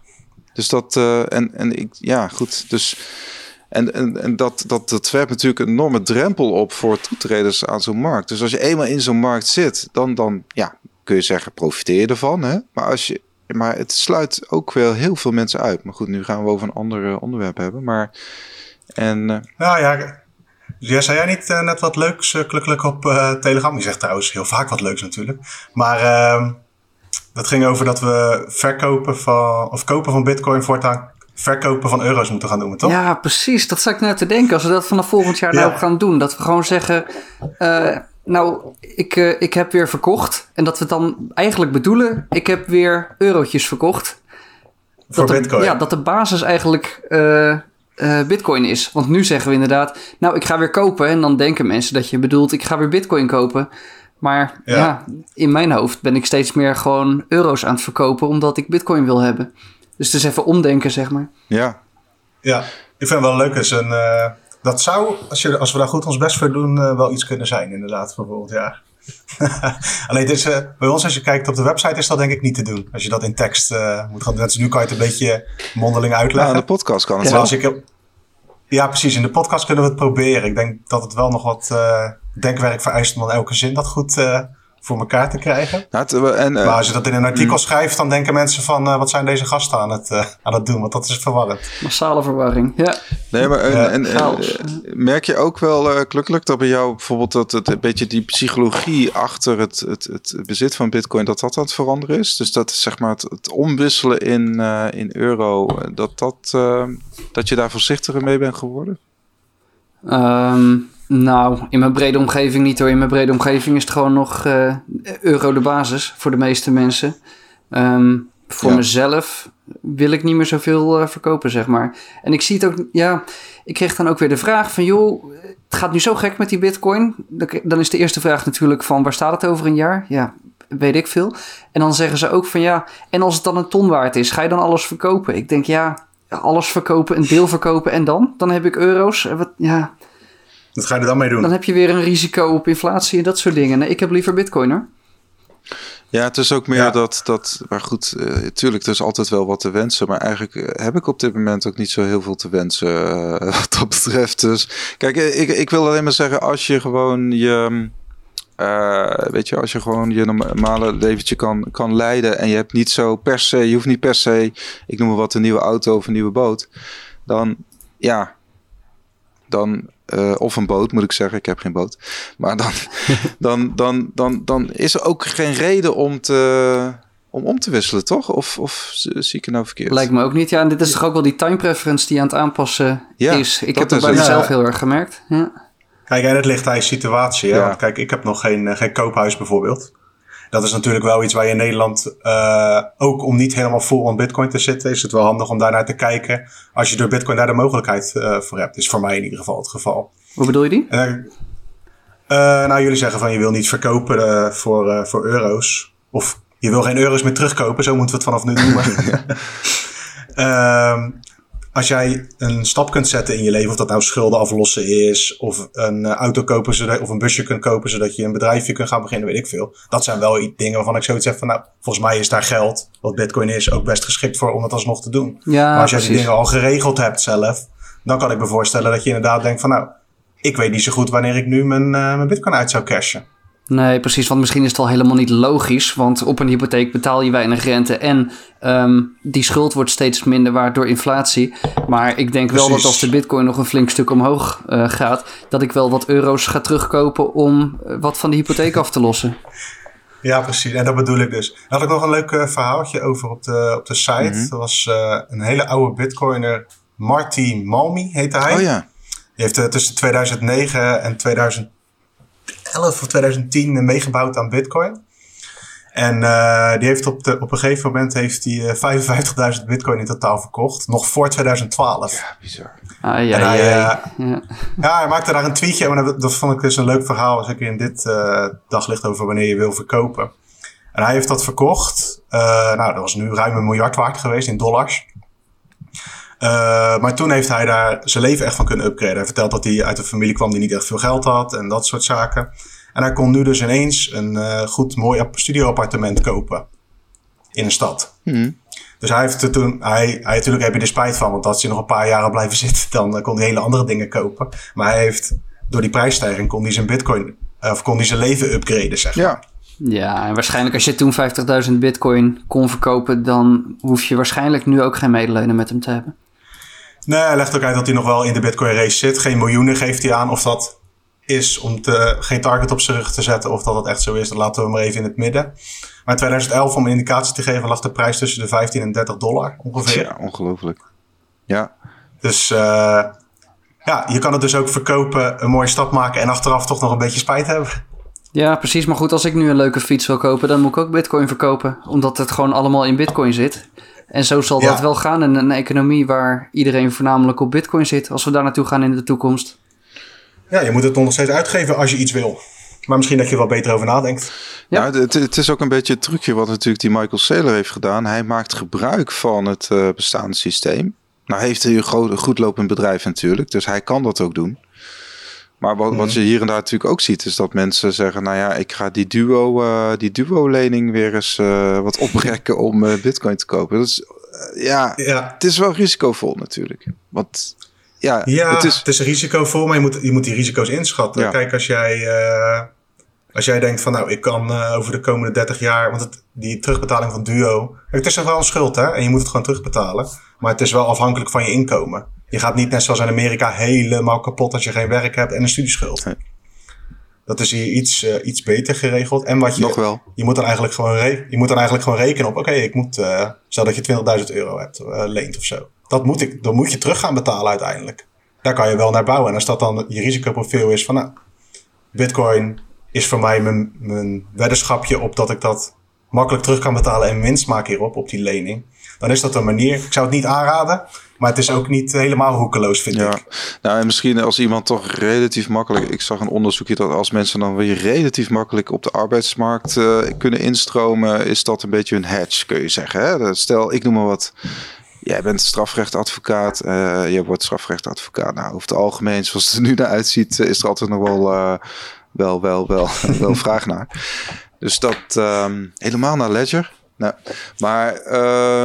dus dat, uh, en, en ik, ja, goed. Dus, en, en, en dat, dat, dat werpt natuurlijk een enorme drempel op voor toetreders aan zo'n markt. Dus als je eenmaal in zo'n markt zit, dan, dan ja, kun je zeggen, profiteer je ervan. Hè? Maar, als je, maar het sluit ook wel heel veel mensen uit. Maar goed, nu gaan we over een ander onderwerp hebben. Maar, en, uh, nou ja, ja, zei jij niet net wat leuks, uh, gelukkig op Telegram? Die zegt trouwens heel vaak wat leuks natuurlijk. Maar ehm, dat ging over dat we verkopen van, of kopen van bitcoin voortaan verkopen van euro's moeten gaan doen, toch? Ja, precies. Dat zat ik net te denken. Als we dat vanaf volgend jaar nou gaan doen. Dat we gewoon zeggen, uh, nou, ik, uh, ik heb weer verkocht. En dat we dan eigenlijk bedoelen, ik heb weer eurotjes verkocht. Voor dat bitcoin? De, ja, dat de basis eigenlijk uh, bitcoin is. Want nu zeggen we inderdaad, nou, ik ga weer kopen. En dan denken mensen dat je bedoelt, ik ga weer bitcoin kopen. Maar ja. in mijn hoofd ben ik steeds meer gewoon euro's aan het verkopen omdat ik bitcoin wil hebben. Dus het is even omdenken, zeg maar. Ja. Ja, ik vind het wel leuk. Is een, uh, dat zou, als, je, als we daar goed ons best voor doen, uh, wel iets kunnen zijn, inderdaad, voor volgend jaar. Alleen dit is, uh, bij ons, als je kijkt op de website, is dat denk ik niet te doen. Als je dat in tekst moet gaan doen. Nu kan je het een beetje mondeling uitleggen. Ja, de podcast kan het wel. Als ik, ja, precies. In de podcast kunnen we het proberen. Ik denk dat het wel nog wat denkwerk vereist om dan elke zin dat goed uh, voor elkaar te krijgen. Nou, het- en, eh, maar als je dat in een artikel mm. schrijft, dan denken mensen van... eh, wat zijn deze gasten aan het, eh, aan het doen? Want dat is verwarrend. Massale verwarring. Ja. Nee, maar en, Ja, en, eh, merk je ook wel, eh klukkelijk, dat bij jou bijvoorbeeld dat het een beetje die psychologie achter het, het, het bezit van Bitcoin, dat dat aan het veranderen is? Dus dat zeg maar het, het omwisselen in, eh, in euro, eh, dat, dat, eh, dat je daar voorzichtiger mee bent geworden? Ehm, nou, in mijn brede omgeving niet hoor. In mijn brede omgeving is het gewoon nog eh, euro de basis voor de meeste mensen. Ehm, voor Ja. mezelf wil ik niet meer zoveel eh, verkopen, zeg maar. En ik zie het ook, ja, ik kreeg dan ook weer de vraag van, joh, het gaat nu zo gek met die bitcoin. Dan- is de eerste vraag natuurlijk van, waar staat het over een jaar? Ja, weet ik veel. En dan zeggen ze ook van, ja, en als het dan een ton waard is, ga je dan alles verkopen? Ik denk, ja, alles verkopen, een deel verkopen en dan? Dan heb ik euro's. En Wat, ja, Wat ga je er dan mee doen? dan heb je weer een risico op inflatie en dat soort dingen. Nee, ik heb liever bitcoin hoor. Ja, het is ook meer Ja. dat, dat, maar goed, eh, tuurlijk, er is altijd wel wat te wensen, maar eigenlijk eh, heb ik op dit moment ook niet zo heel veel te wensen eh, wat dat betreft. Dus kijk, ik, ik wil alleen maar zeggen, als je gewoon je, eh, weet je, als je gewoon je normale leventje kan, kan leiden en je hebt niet zo per se, je hoeft niet per se, ik noem maar wat, een nieuwe auto of een nieuwe boot, dan ja, dan, eh, of een boot moet ik zeggen, ik heb geen boot, maar dan, dan, dan, dan, dan is er ook geen reden om te, om, om te wisselen, toch? Of, of zie ik het nou verkeerd? Lijkt me ook niet. Ja, en dit is toch ook wel die time preference die aan het aanpassen Ja, is. Ik dat heb het bij mezelf Ja. heel erg gemerkt. Ja. Kijk, en het ligt aan je situatie. Hè? Ja. Want kijk, ik heb nog geen, eh, geen koophuis bijvoorbeeld. Dat is natuurlijk wel iets waar je in Nederland, eh, ook om niet helemaal vol aan bitcoin te zitten, is het wel handig om daarnaar te kijken. Als je door bitcoin daar de mogelijkheid eh, voor hebt. Is voor mij in ieder geval het geval. Hoe bedoel je die? En, eh, nou, jullie zeggen van je wil niet verkopen voor, voor euro's. Of je wil geen euro's meer terugkopen, zo moeten we het vanaf nu noemen. Ehm, als jij een stap kunt zetten in je leven, of dat nou schulden aflossen is, of een eh, auto kopen, zodat, of een busje kunt kopen, zodat je een bedrijfje kunt gaan beginnen, weet ik veel. Dat zijn wel dingen waarvan ik zoiets heb van, nou, volgens mij is daar geld, wat bitcoin is, ook best geschikt voor om het alsnog te doen. Ja, maar als jij die dingen al geregeld hebt zelf, dan kan ik me voorstellen dat je inderdaad denkt van, nou, ik weet niet zo goed wanneer ik nu mijn, eh, mijn bitcoin uit zou cashen. Nee, precies. Want misschien is het al helemaal niet logisch. Want op een hypotheek betaal je weinig rente. En ehm, die schuld wordt steeds minder waard door inflatie. Maar ik denk wel dat als de bitcoin nog een flink stuk omhoog eh, gaat... dat ik wel wat euro's ga terugkopen om eh, wat van de hypotheek af te lossen. Ja, precies. En dat bedoel ik dus. Daar had ik nog een leuk eh, verhaaltje over op de, op de site. Dat was eh, een hele oude bitcoiner, Marty Malmi heette hij. Oh ja, Die heeft tussen 2009 en 2011 of 2010 meegebouwd aan bitcoin. En eh, die heeft op, de, op een gegeven moment heeft hij eh, 55.000 bitcoin in totaal verkocht. Nog voor 2012. ja bizar. Ah, ja, En hij, ja, eh, ja. Ja, hij maakte daar een tweetje. Maar dat, dat vond ik dus een leuk verhaal. Zeker in dit eh, daglicht over wanneer je wil verkopen. En hij heeft dat verkocht. Eh, nou, dat was nu ruim een miljard waard geweest in dollars. Eh, maar toen heeft hij daar zijn leven echt van kunnen upgraden. Hij vertelt dat hij uit een familie kwam die niet echt veel geld had en dat soort zaken. En hij kon nu dus ineens een eh, goed, mooi app- studioappartement kopen in een stad. Hm. Dus hij heeft er toen, hij, hij natuurlijk heb je er spijt van, want als hij nog een paar jaren blijven zitten, dan eh, kon hij hele andere dingen kopen. Maar hij heeft, door die prijsstijging, kon hij zijn bitcoin, of kon hij zijn leven upgraden, zeg maar. Ja, Ja, en waarschijnlijk als je toen 50.000 bitcoin kon verkopen... dan hoef je waarschijnlijk nu ook geen medelijden met hem te hebben. Nee, hij legt ook uit dat hij nog wel in de bitcoin race zit. Geen miljoenen geeft hij aan. Of dat is om te, geen target op zijn rug te zetten, of dat het echt zo is, dan laten we hem maar even in het midden. Maar in 2011, om een indicatie te geven, lag de prijs tussen de 15 en 30 dollar ongeveer. ja ongelooflijk. Ja, Dus eh, ja, je kan het dus ook verkopen, een mooie stap maken en achteraf toch nog een beetje spijt hebben. Ja, precies. Maar goed, als ik nu een leuke fiets wil kopen, dan moet ik ook bitcoin verkopen. Omdat het gewoon allemaal in bitcoin zit. En zo zal Ja. dat wel gaan in een economie waar iedereen voornamelijk op bitcoin zit. Als we daar naartoe gaan in de toekomst. Ja, je moet het nog steeds uitgeven als je iets wil. Maar misschien dat je er wel beter over nadenkt. Ja. Nou, het, het is ook een beetje het trucje wat natuurlijk die Michael Saylor heeft gedaan. Hij maakt gebruik van het eh, bestaande systeem. Nou heeft hij een groot, goed lopend bedrijf natuurlijk, dus hij kan dat ook doen. Maar wat, wat je hier en daar natuurlijk ook ziet, is dat mensen zeggen: Nou ja, ik ga die duo, eh, die duo-lening weer eens eh, wat oprekken om eh, Bitcoin te kopen. Dat is, ja, Ja, het is wel risicovol natuurlijk. Want ja, ja het is. risicovol, maar je moet, je moet die risico's inschatten. Ja. Kijk, als jij... Als jij denkt van nou, ik kan over de komende 30 jaar, want het, die terugbetaling van Duo, het is toch wel een schuld hè, en je moet het gewoon terugbetalen. Maar het is wel afhankelijk van je inkomen. Je gaat niet net zoals in Amerika helemaal kapot als je geen werk hebt en een studieschuld. Nee. Dat is hier iets, uh, iets beter geregeld. En wat je, Nog wel. Je moet dan eigenlijk gewoon, re je moet dan eigenlijk gewoon rekenen op, oké, ik moet, uh, stel dat je 20.000 euro hebt, uh, leent of zo. Dat moet ik, dan moet je terug gaan betalen uiteindelijk. Daar kan je wel naar bouwen. En als dat dan je risicoprofiel is van, nou, bitcoin is voor mij mijn, mijn weddenschapje op dat ik dat makkelijk terug kan betalen en winst maak hierop, op die lening. Dan is dat een manier. Ik zou het niet aanraden, maar het is ook niet helemaal hoekeloos, vind ja. ik. Nou, en misschien als iemand toch relatief makkelijk. Ik zag een onderzoekje dat als mensen dan weer relatief makkelijk op de arbeidsmarkt uh, kunnen instromen, is dat een beetje een hedge, kun je zeggen. Hè? Stel, ik noem maar wat. Jij bent strafrechtadvocaat, uh, je wordt strafrechtadvocaat. Nou, over het algemeen, zoals het er nu naar uitziet, is er altijd nog wel, uh, wel, wel, wel, wel vraag naar. Dus dat um, helemaal naar Ledger. Nou, maar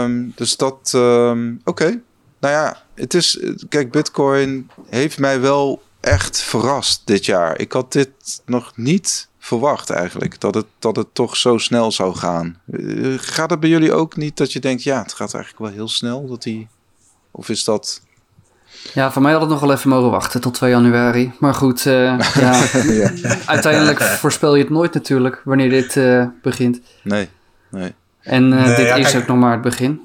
um, dus dat, um, oké. Okay. Nou ja, het is, kijk, Bitcoin heeft mij wel echt verrast dit jaar. Ik had dit nog niet verwacht eigenlijk, dat het, dat het toch zo snel zou gaan. Uh, gaat het bij jullie ook niet dat je denkt, ja, het gaat eigenlijk wel heel snel? Dat die, of is dat... Ja, voor mij had het nog wel even mogen wachten tot 2 januari. Maar goed, uh, ja. ja. uiteindelijk voorspel je het nooit natuurlijk wanneer dit uh, begint. Nee, nee. En uh, nee, dit ja, is kijk, ook nog maar het begin.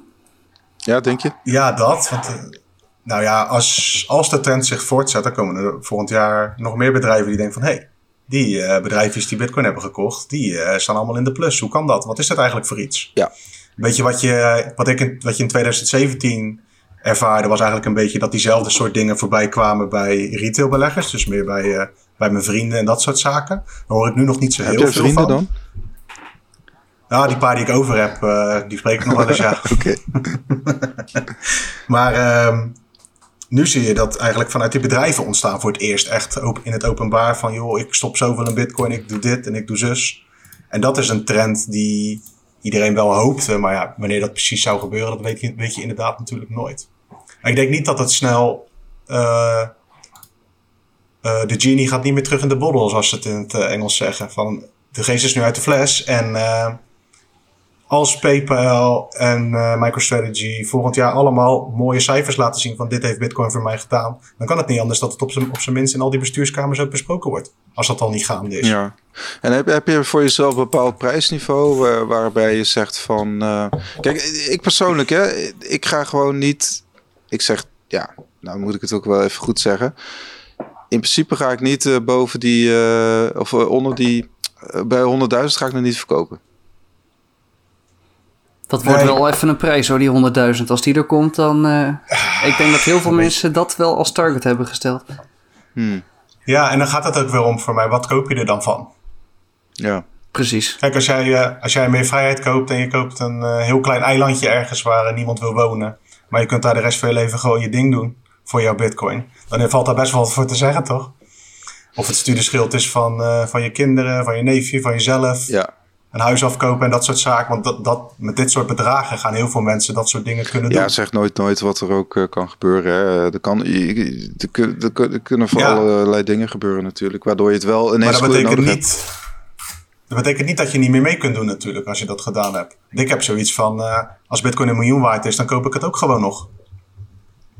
Ja, denk je? Ja, dat. Want, uh, nou ja, als, als de trend zich voortzet, dan komen er volgend jaar nog meer bedrijven die denken van... hé, hey, die uh, bedrijfjes die bitcoin hebben gekocht, die staan allemaal in de plus. Hoe kan dat? Wat is dat eigenlijk voor iets? Ja. Weet je, wat je, wat ik in, wat je in 2017 ervaarde, was eigenlijk een beetje dat diezelfde soort dingen voorbij kwamen bij retailbeleggers. Dus meer bij, bij mijn vrienden en dat soort zaken. Daar hoor ik nu nog niet zo Heb heel je veel vrienden van. dan? Nou, die paar die ik over heb, uh, die spreek ik nog wel eens, ja. Oké. maar uh, nu zie je dat eigenlijk vanuit die bedrijven ontstaan voor het eerst echt in het openbaar van... joh, ik stop zoveel in bitcoin, ik doe dit en ik doe zus. En dat is een trend die iedereen wel hoopte. Maar ja, wanneer dat precies zou gebeuren, dat weet je, weet je inderdaad natuurlijk nooit. Maar ik denk niet dat het snel... Uh, uh, de genie gaat niet meer terug in de bottle, zoals ze het in het Engels zeggen. Van, de geest is nu uit de fles en als PayPal en uh, MicroStrategy volgend jaar allemaal mooie cijfers laten zien van dit heeft Bitcoin voor mij gedaan, dan kan het niet anders dat het op zijn, minst in al die bestuurskamers ook besproken wordt. Als dat al niet gaande is. Ja. En heb, heb je voor jezelf een bepaald prijsniveau waarbij je zegt van. Uh, kijk, ik persoonlijk, hè, ik ga gewoon niet. Ik zeg, ja, nou moet ik het ook wel even goed zeggen. In principe ga ik niet uh, boven die, of onder die, bij 100.000 ga ik nog niet verkopen. Dat wordt nee. wel even een prijs hoor, die 100.000. Als die er komt, dan. Uh, ik denk dat heel veel mensen dat wel als target hebben gesteld. Hmm. Ja, en dan gaat het ook wel om voor mij. Wat koop je er dan van? Ja. Precies. Kijk, als jij, uh, als jij meer vrijheid koopt en je koopt een uh, heel klein eilandje ergens waar niemand wil wonen. Maar je kunt daar de rest van je leven gewoon je ding doen voor jouw bitcoin. Dan valt daar best wel wat voor te zeggen, toch? Of het studieschild is van, van je kinderen, van je neefje, van jezelf. Ja een huis afkopen en dat soort zaken. Want dat, dat, met dit soort bedragen gaan heel veel mensen dat soort dingen kunnen doen. Ja, zeg nooit nooit wat er ook uh, kan gebeuren. Hè. Er, kan, er, kunnen voor ja. allerlei dingen gebeuren natuurlijk. Waardoor je het wel ineens maar dat betekent nodig niet, hebt. Dat betekent niet dat je niet meer mee kunt doen natuurlijk als je dat gedaan hebt. Ik heb zoiets van, uh, als bitcoin een miljoen waard is, dan koop ik het ook gewoon nog.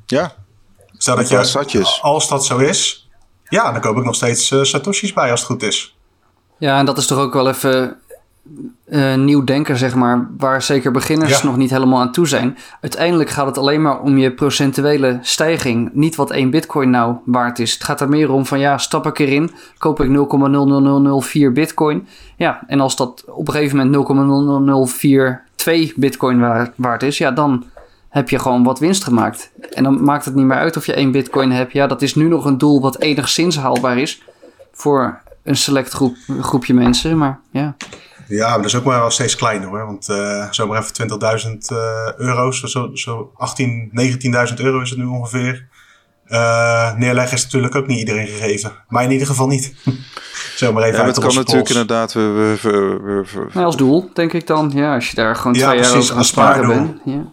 Ja. Stel dat je, satjes. als dat zo is, ja, dan koop ik nog steeds uh, satoshis bij als het goed is. Ja, en dat is toch ook wel even uh, nieuw denken, zeg maar, waar zeker beginners ja. nog niet helemaal aan toe zijn. Uiteindelijk gaat het alleen maar om je procentuele stijging, niet wat één bitcoin nou waard is. Het gaat er meer om van ja, stap ik erin, koop ik 0,00004 bitcoin. Ja, en als dat op een gegeven moment 0,0042 bitcoin waard, waard is, ja, dan heb je gewoon wat winst gemaakt. En dan maakt het niet meer uit of je één bitcoin hebt. Ja, dat is nu nog een doel wat enigszins haalbaar is voor een select groep, groepje mensen, maar ja. Ja, maar dat is ook maar wel steeds kleiner hoor. Want uh, zomaar even 20.000 uh, euro's, zo, zo 18, 19.000 euro is het nu ongeveer. Uh, neerleggen is natuurlijk ook niet iedereen gegeven. Maar in ieder geval niet. zomaar even ja, uit het kan natuurlijk inderdaad... We, we, we, nou, als doel, denk ik dan. Ja, als je daar gewoon ja, twee jaar aan sparen bent. Ja.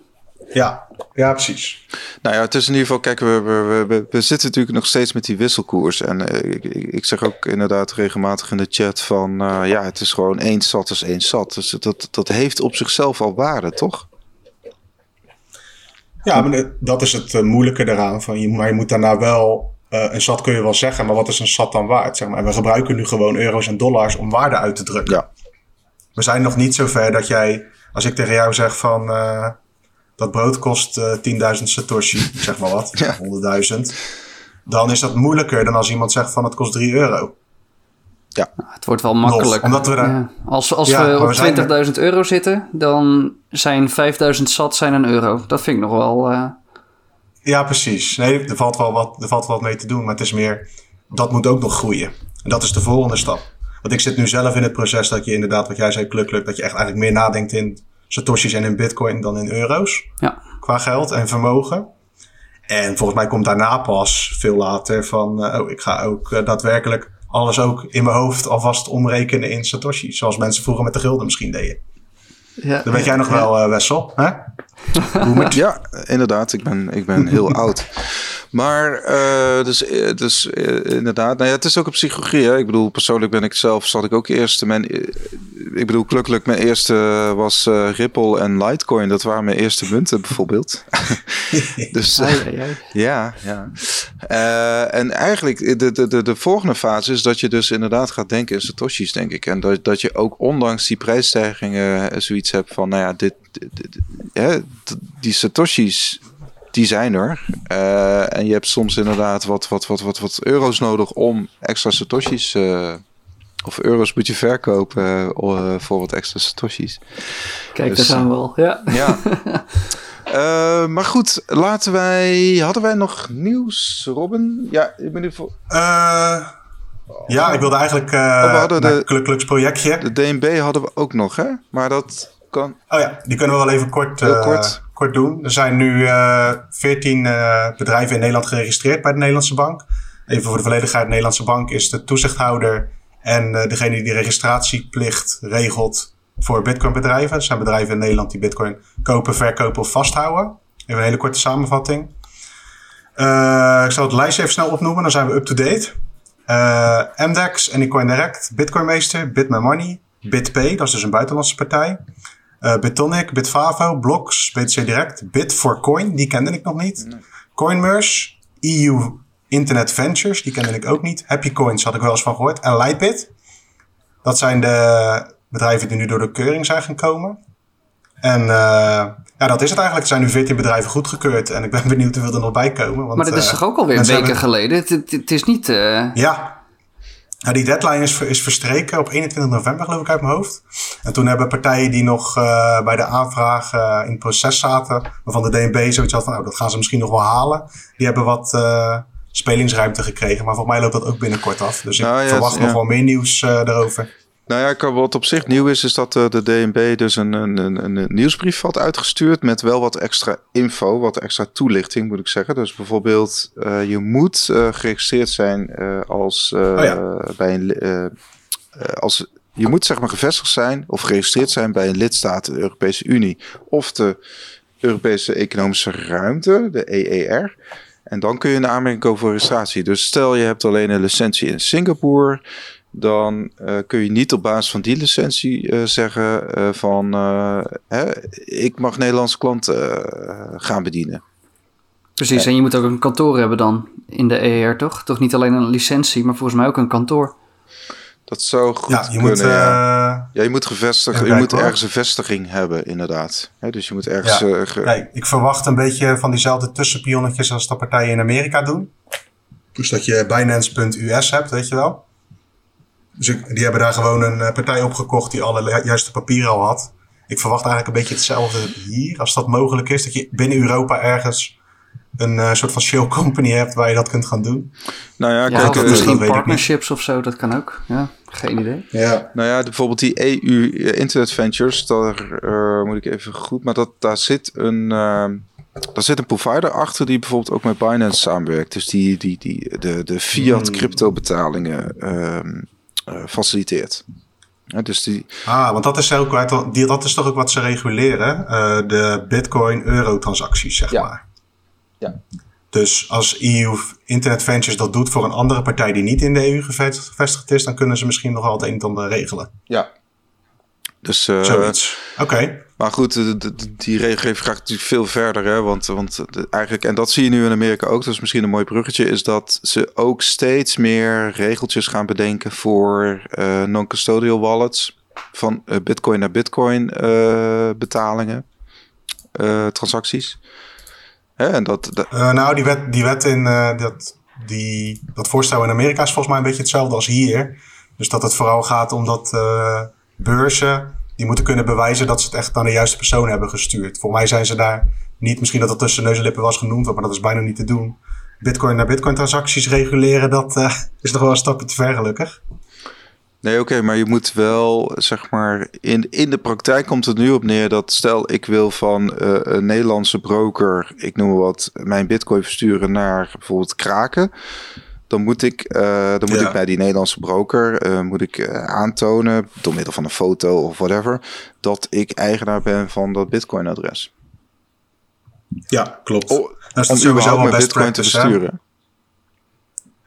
Ja, ja, precies. Nou ja, het is in ieder geval, kijk, we, we, we, we zitten natuurlijk nog steeds met die wisselkoers. En uh, ik, ik, zeg ook inderdaad regelmatig in de chat van, uh, ja, het is gewoon één zat is één zat. Dus dat, dat heeft op zichzelf al waarde, toch? Ja, maar dat is het uh, moeilijke daaraan. Van je, maar je moet daarna wel, een zat kun je wel zeggen, maar wat is een zat dan waard? Zeg maar. En we gebruiken nu gewoon euro's en dollars om waarde uit te drukken. Ja. We zijn nog niet zo ver dat jij, als ik tegen jou zeg van dat brood kost uh, 10.000 satoshi, zeg maar wat, ja. 100.000. Dan is dat moeilijker dan als iemand zegt van het kost 3 euro. Ja. Het wordt wel makkelijk. omdat we daar... ja. Als, als ja, we op 20.000 euro zitten, dan zijn 5.000 sat zijn een euro. Dat vind ik nog wel... Uh... Ja, precies. Nee, er valt, wel wat, er valt wel wat mee te doen, maar het is meer... Dat moet ook nog groeien. En dat is de volgende stap. Want ik zit nu zelf in het proces dat je inderdaad, wat jij zei, klukkelijk, dat je echt eigenlijk meer nadenkt in satoshis en in bitcoin dan in euro's. Ja. Qua geld en vermogen. En volgens mij komt daarna pas veel later van, uh, oh, ik ga ook uh, daadwerkelijk alles ook in mijn hoofd alvast omrekenen in satoshi. Zoals mensen vroeger met de gulden misschien deden. Ja, dat weet jij nog ja. wel, uh, Wessel. Hè? Ja, inderdaad. Ik ben, ik ben heel oud. Maar uh, dus, dus uh, inderdaad, nou ja, het is ook een psychologie. Hè? Ik bedoel, persoonlijk ben ik zelf, zat ik ook eerst. Mijn, ik bedoel, gelukkig mijn eerste was uh, Ripple en Litecoin. Dat waren mijn eerste munten bijvoorbeeld. dus ja, ja. en eigenlijk de, de, de, de volgende fase is dat je dus inderdaad gaat denken in satoshis, denk ik. En dat, dat je ook ondanks die prijsstijgingen zoiets hebt van, nou ja, dit, die satoshis die zijn er. Uh, en je hebt soms inderdaad wat, wat, wat, wat, wat euro's nodig om extra satoshis. Uh, of euro's moet je verkopen uh, voor wat extra satoshis. Kijk, dus, daar gaan we al. Ja. ja. maar goed, laten wij. Hadden wij nog nieuws, Robin? Ja, ik ben nu voor. ja, ik wilde eigenlijk. Uh, we hadden de Kluks projectje. De DNB hadden we ook nog, hè? Maar dat kan. Oh ja, die kunnen we wel even kort. kort kort doen. Er zijn nu uh, 14 uh, bedrijven in Nederland geregistreerd bij de Nederlandse Bank. Even voor de volledigheid, de Nederlandse Bank is de toezichthouder en degene die de registratieplicht regelt voor bitcoinbedrijven. Er zijn bedrijven in Nederland die bitcoin kopen, verkopen of vasthouden. Even een hele korte samenvatting. Uh, ik zal het lijstje even snel opnoemen, dan zijn we up-to-date. Uh, MDEX, Anycoin Direct, Bitcoinmeester, BitMyMoney, BitPay, dat is dus een buitenlandse partij. Uh, Bitonic, Bitfavo, Blocks, BTC Direct, Bit4Coin, die kende ik nog niet. Nee. Coinmerge, EU Internet Ventures, die kende ik ook niet. Happy Coins had ik wel eens van gehoord. En Lightbit. Dat zijn de bedrijven die nu door de keuring zijn gekomen. En uh, ja, dat is het eigenlijk. Er zijn nu 14 bedrijven goedgekeurd. En ik ben benieuwd hoeveel er nog bij komen. Want, maar dat is uh, toch ook alweer weken hebben... geleden? Het, het, het, is niet... Ja, nou, die deadline is, is verstreken op 21 november, geloof ik, uit mijn hoofd. En toen hebben partijen die nog uh, bij de aanvraag uh, in het proces zaten, waarvan de DNB zoiets had van, nou, dat gaan ze misschien nog wel halen. Die hebben wat uh, spelingsruimte gekregen. Maar volgens mij loopt dat ook binnenkort af. Dus ik nou, ja, verwacht ja. nog wel meer nieuws daarover. Nou ja, wat op zich nieuw is, is dat de DNB dus een, een, een, een, nieuwsbrief had uitgestuurd met wel wat extra info, wat extra toelichting moet ik zeggen. Dus bijvoorbeeld, uh, je moet uh, geregistreerd zijn uh, als oh ja. bij een als je moet zeg maar gevestigd zijn of geregistreerd zijn bij een lidstaat de Europese Unie of de Europese Economische Ruimte, de EER. En dan kun je een aanmerking komen voor registratie. Dus stel je hebt alleen een licentie in Singapore dan uh, kun je niet op basis van die licentie uh, zeggen uh, van hè, ik mag Nederlandse klanten gaan bedienen. Precies, en je moet ook een kantoor hebben dan in de ER, toch? Toch niet alleen een licentie, maar volgens mij ook een kantoor. Dat zou goed ja, je kunnen, moet, ja. ja. je moet gevestigd, je moet ergens een vestiging hebben, inderdaad. Dus je moet ergens... Ja. Ge... Nee, ik verwacht een beetje van diezelfde tussenpionnetjes als dat partijen in Amerika doen. Dus dat je Binance.us hebt, weet je wel. Dus ik, die hebben daar gewoon een uh, partij opgekocht die alle juiste papieren al had. Ik verwacht eigenlijk een beetje hetzelfde hier, als dat mogelijk is. Dat je binnen Europa ergens een uh, soort van shell company hebt waar je dat kunt gaan doen. Nou ja, ja kijk, misschien partnerships of zo, dat kan ook. Ja, geen idee. Ja. Nou ja, bijvoorbeeld die EU Internet Ventures, daar uh, moet ik even goed, maar dat, daar zit een. Uh, daar zit een provider achter die bijvoorbeeld ook met Binance samenwerkt. Dus die, die, die de, de fiat hmm. crypto betalingen uh, faciliteert. Ja, dus die... Ah, want dat is, ook, dat is toch ook wat ze reguleren? Uh, de Bitcoin-euro-transacties, zeg Ja. maar. Ja. Dus als EU Internet Ventures dat doet voor een andere partij die niet in de EU gevest- gevestigd is, dan kunnen ze misschien nog wel het een en ander regelen. Ja. Dus, eh, Zoiets. Oké. maar goed, de- de- de- die regelgeving gaat natuurlijk veel verder. Hè? Want, want de- eigenlijk, en dat zie je nu in Amerika ook, dat is misschien een mooi bruggetje, is dat ze ook steeds meer regeltjes gaan bedenken voor eh, non-custodial wallets. Van eh, bitcoin naar bitcoin betalingen, transacties. Hè, en dat, dat- nou, die wet, die wet in dat, die, dat voorstel in Amerika is volgens mij een beetje hetzelfde als hier. Dus dat het vooral gaat om dat beurzen, die moeten kunnen bewijzen dat ze het echt naar de juiste persoon hebben gestuurd. Voor mij zijn ze daar niet, misschien dat dat tussen neus en lippen was genoemd, maar dat is bijna niet te doen. Bitcoin naar bitcoin transacties reguleren, dat eh, is nog wel een stapje te ver gelukkig. Nee, oké, maar je moet wel, zeg maar, in, in de praktijk komt het nu op neer dat stel ik wil van eh, een Nederlandse broker, ik noem wat, mijn bitcoin versturen naar bijvoorbeeld Kraken. Dan moet ik, eh, dan moet Ja. ik bij die Nederlandse broker eh, moet ik, eh, aantonen, door middel van een foto of whatever, dat ik eigenaar ben van dat bitcoin-adres. Ja, klopt. Oh, dat is Om sowieso best bitcoin te practice.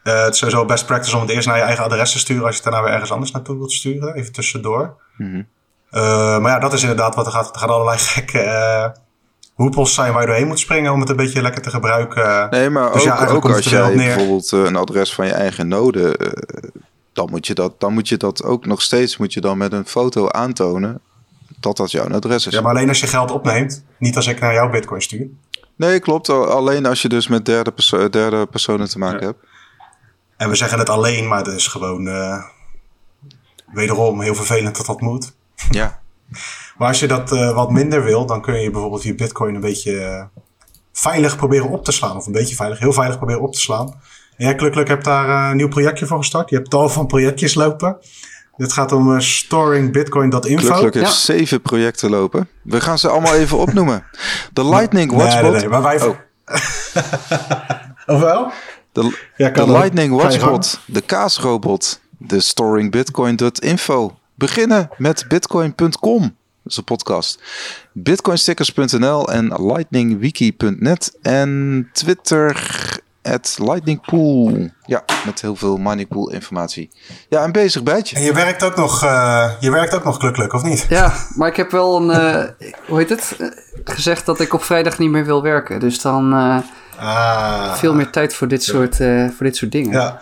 Eh, het is sowieso best practice om het eerst naar je eigen adres te sturen als je het daarna weer ergens anders naartoe wilt sturen. Even tussendoor. Mhm. Maar ja, dat is inderdaad wat er gaat. Er gaan allerlei gekke hoepels zijn waar je doorheen moet springen om het een beetje lekker te gebruiken. Nee, maar Dus ook, als jij neer. bijvoorbeeld eh, een adres van je eigen node, eh, dan, moet je dat, dan moet je dat ook nog steeds moet je dan met een foto aantonen dat dat jouw adres is. Ja, maar alleen als je geld opneemt, niet als ik naar jouw bitcoin stuur. Nee, klopt. Al- Alleen als je dus met derde, perso- derde personen te maken Ja. hebt. En we zeggen het alleen, maar het is gewoon eh, wederom heel vervelend dat dat moet. Ja. Maar als je dat eh, wat minder wil, dan kun je bijvoorbeeld je bitcoin een beetje eh, veilig proberen op te slaan. Of een beetje veilig, heel veilig proberen op te slaan. En jij gelukkig hebt daar eh, een nieuw projectje voor gestart. Je hebt tal van projectjes lopen. Dit gaat om storingbitcoin.info. Gelukkig heeft Ja. zeven projecten lopen. We gaan ze allemaal even opnoemen. De Lightning Nee, Watchbot. nee, nee, maar wij... Oh. of wel? De, Ja, de. Lightning. Watchbot. De kaasrobot. De storingbitcoin.info. Beginnen met bitcoin.com. Dat is een podcast. Bitcoinstickers.nl en lightningwiki.net. En Twitter at lightningpool. Ja, met heel veel moneypool informatie. Ja, een bezig bijtje. En je werkt ook nog, eh, je werkt ook nog gelukkig, of niet? Ja, maar ik heb wel een, eh, hoe heet het, Eh, gezegd dat ik op vrijdag niet meer wil werken. Dus dan eh, Ah. veel meer tijd voor dit soort, eh, voor dit soort dingen. Ja,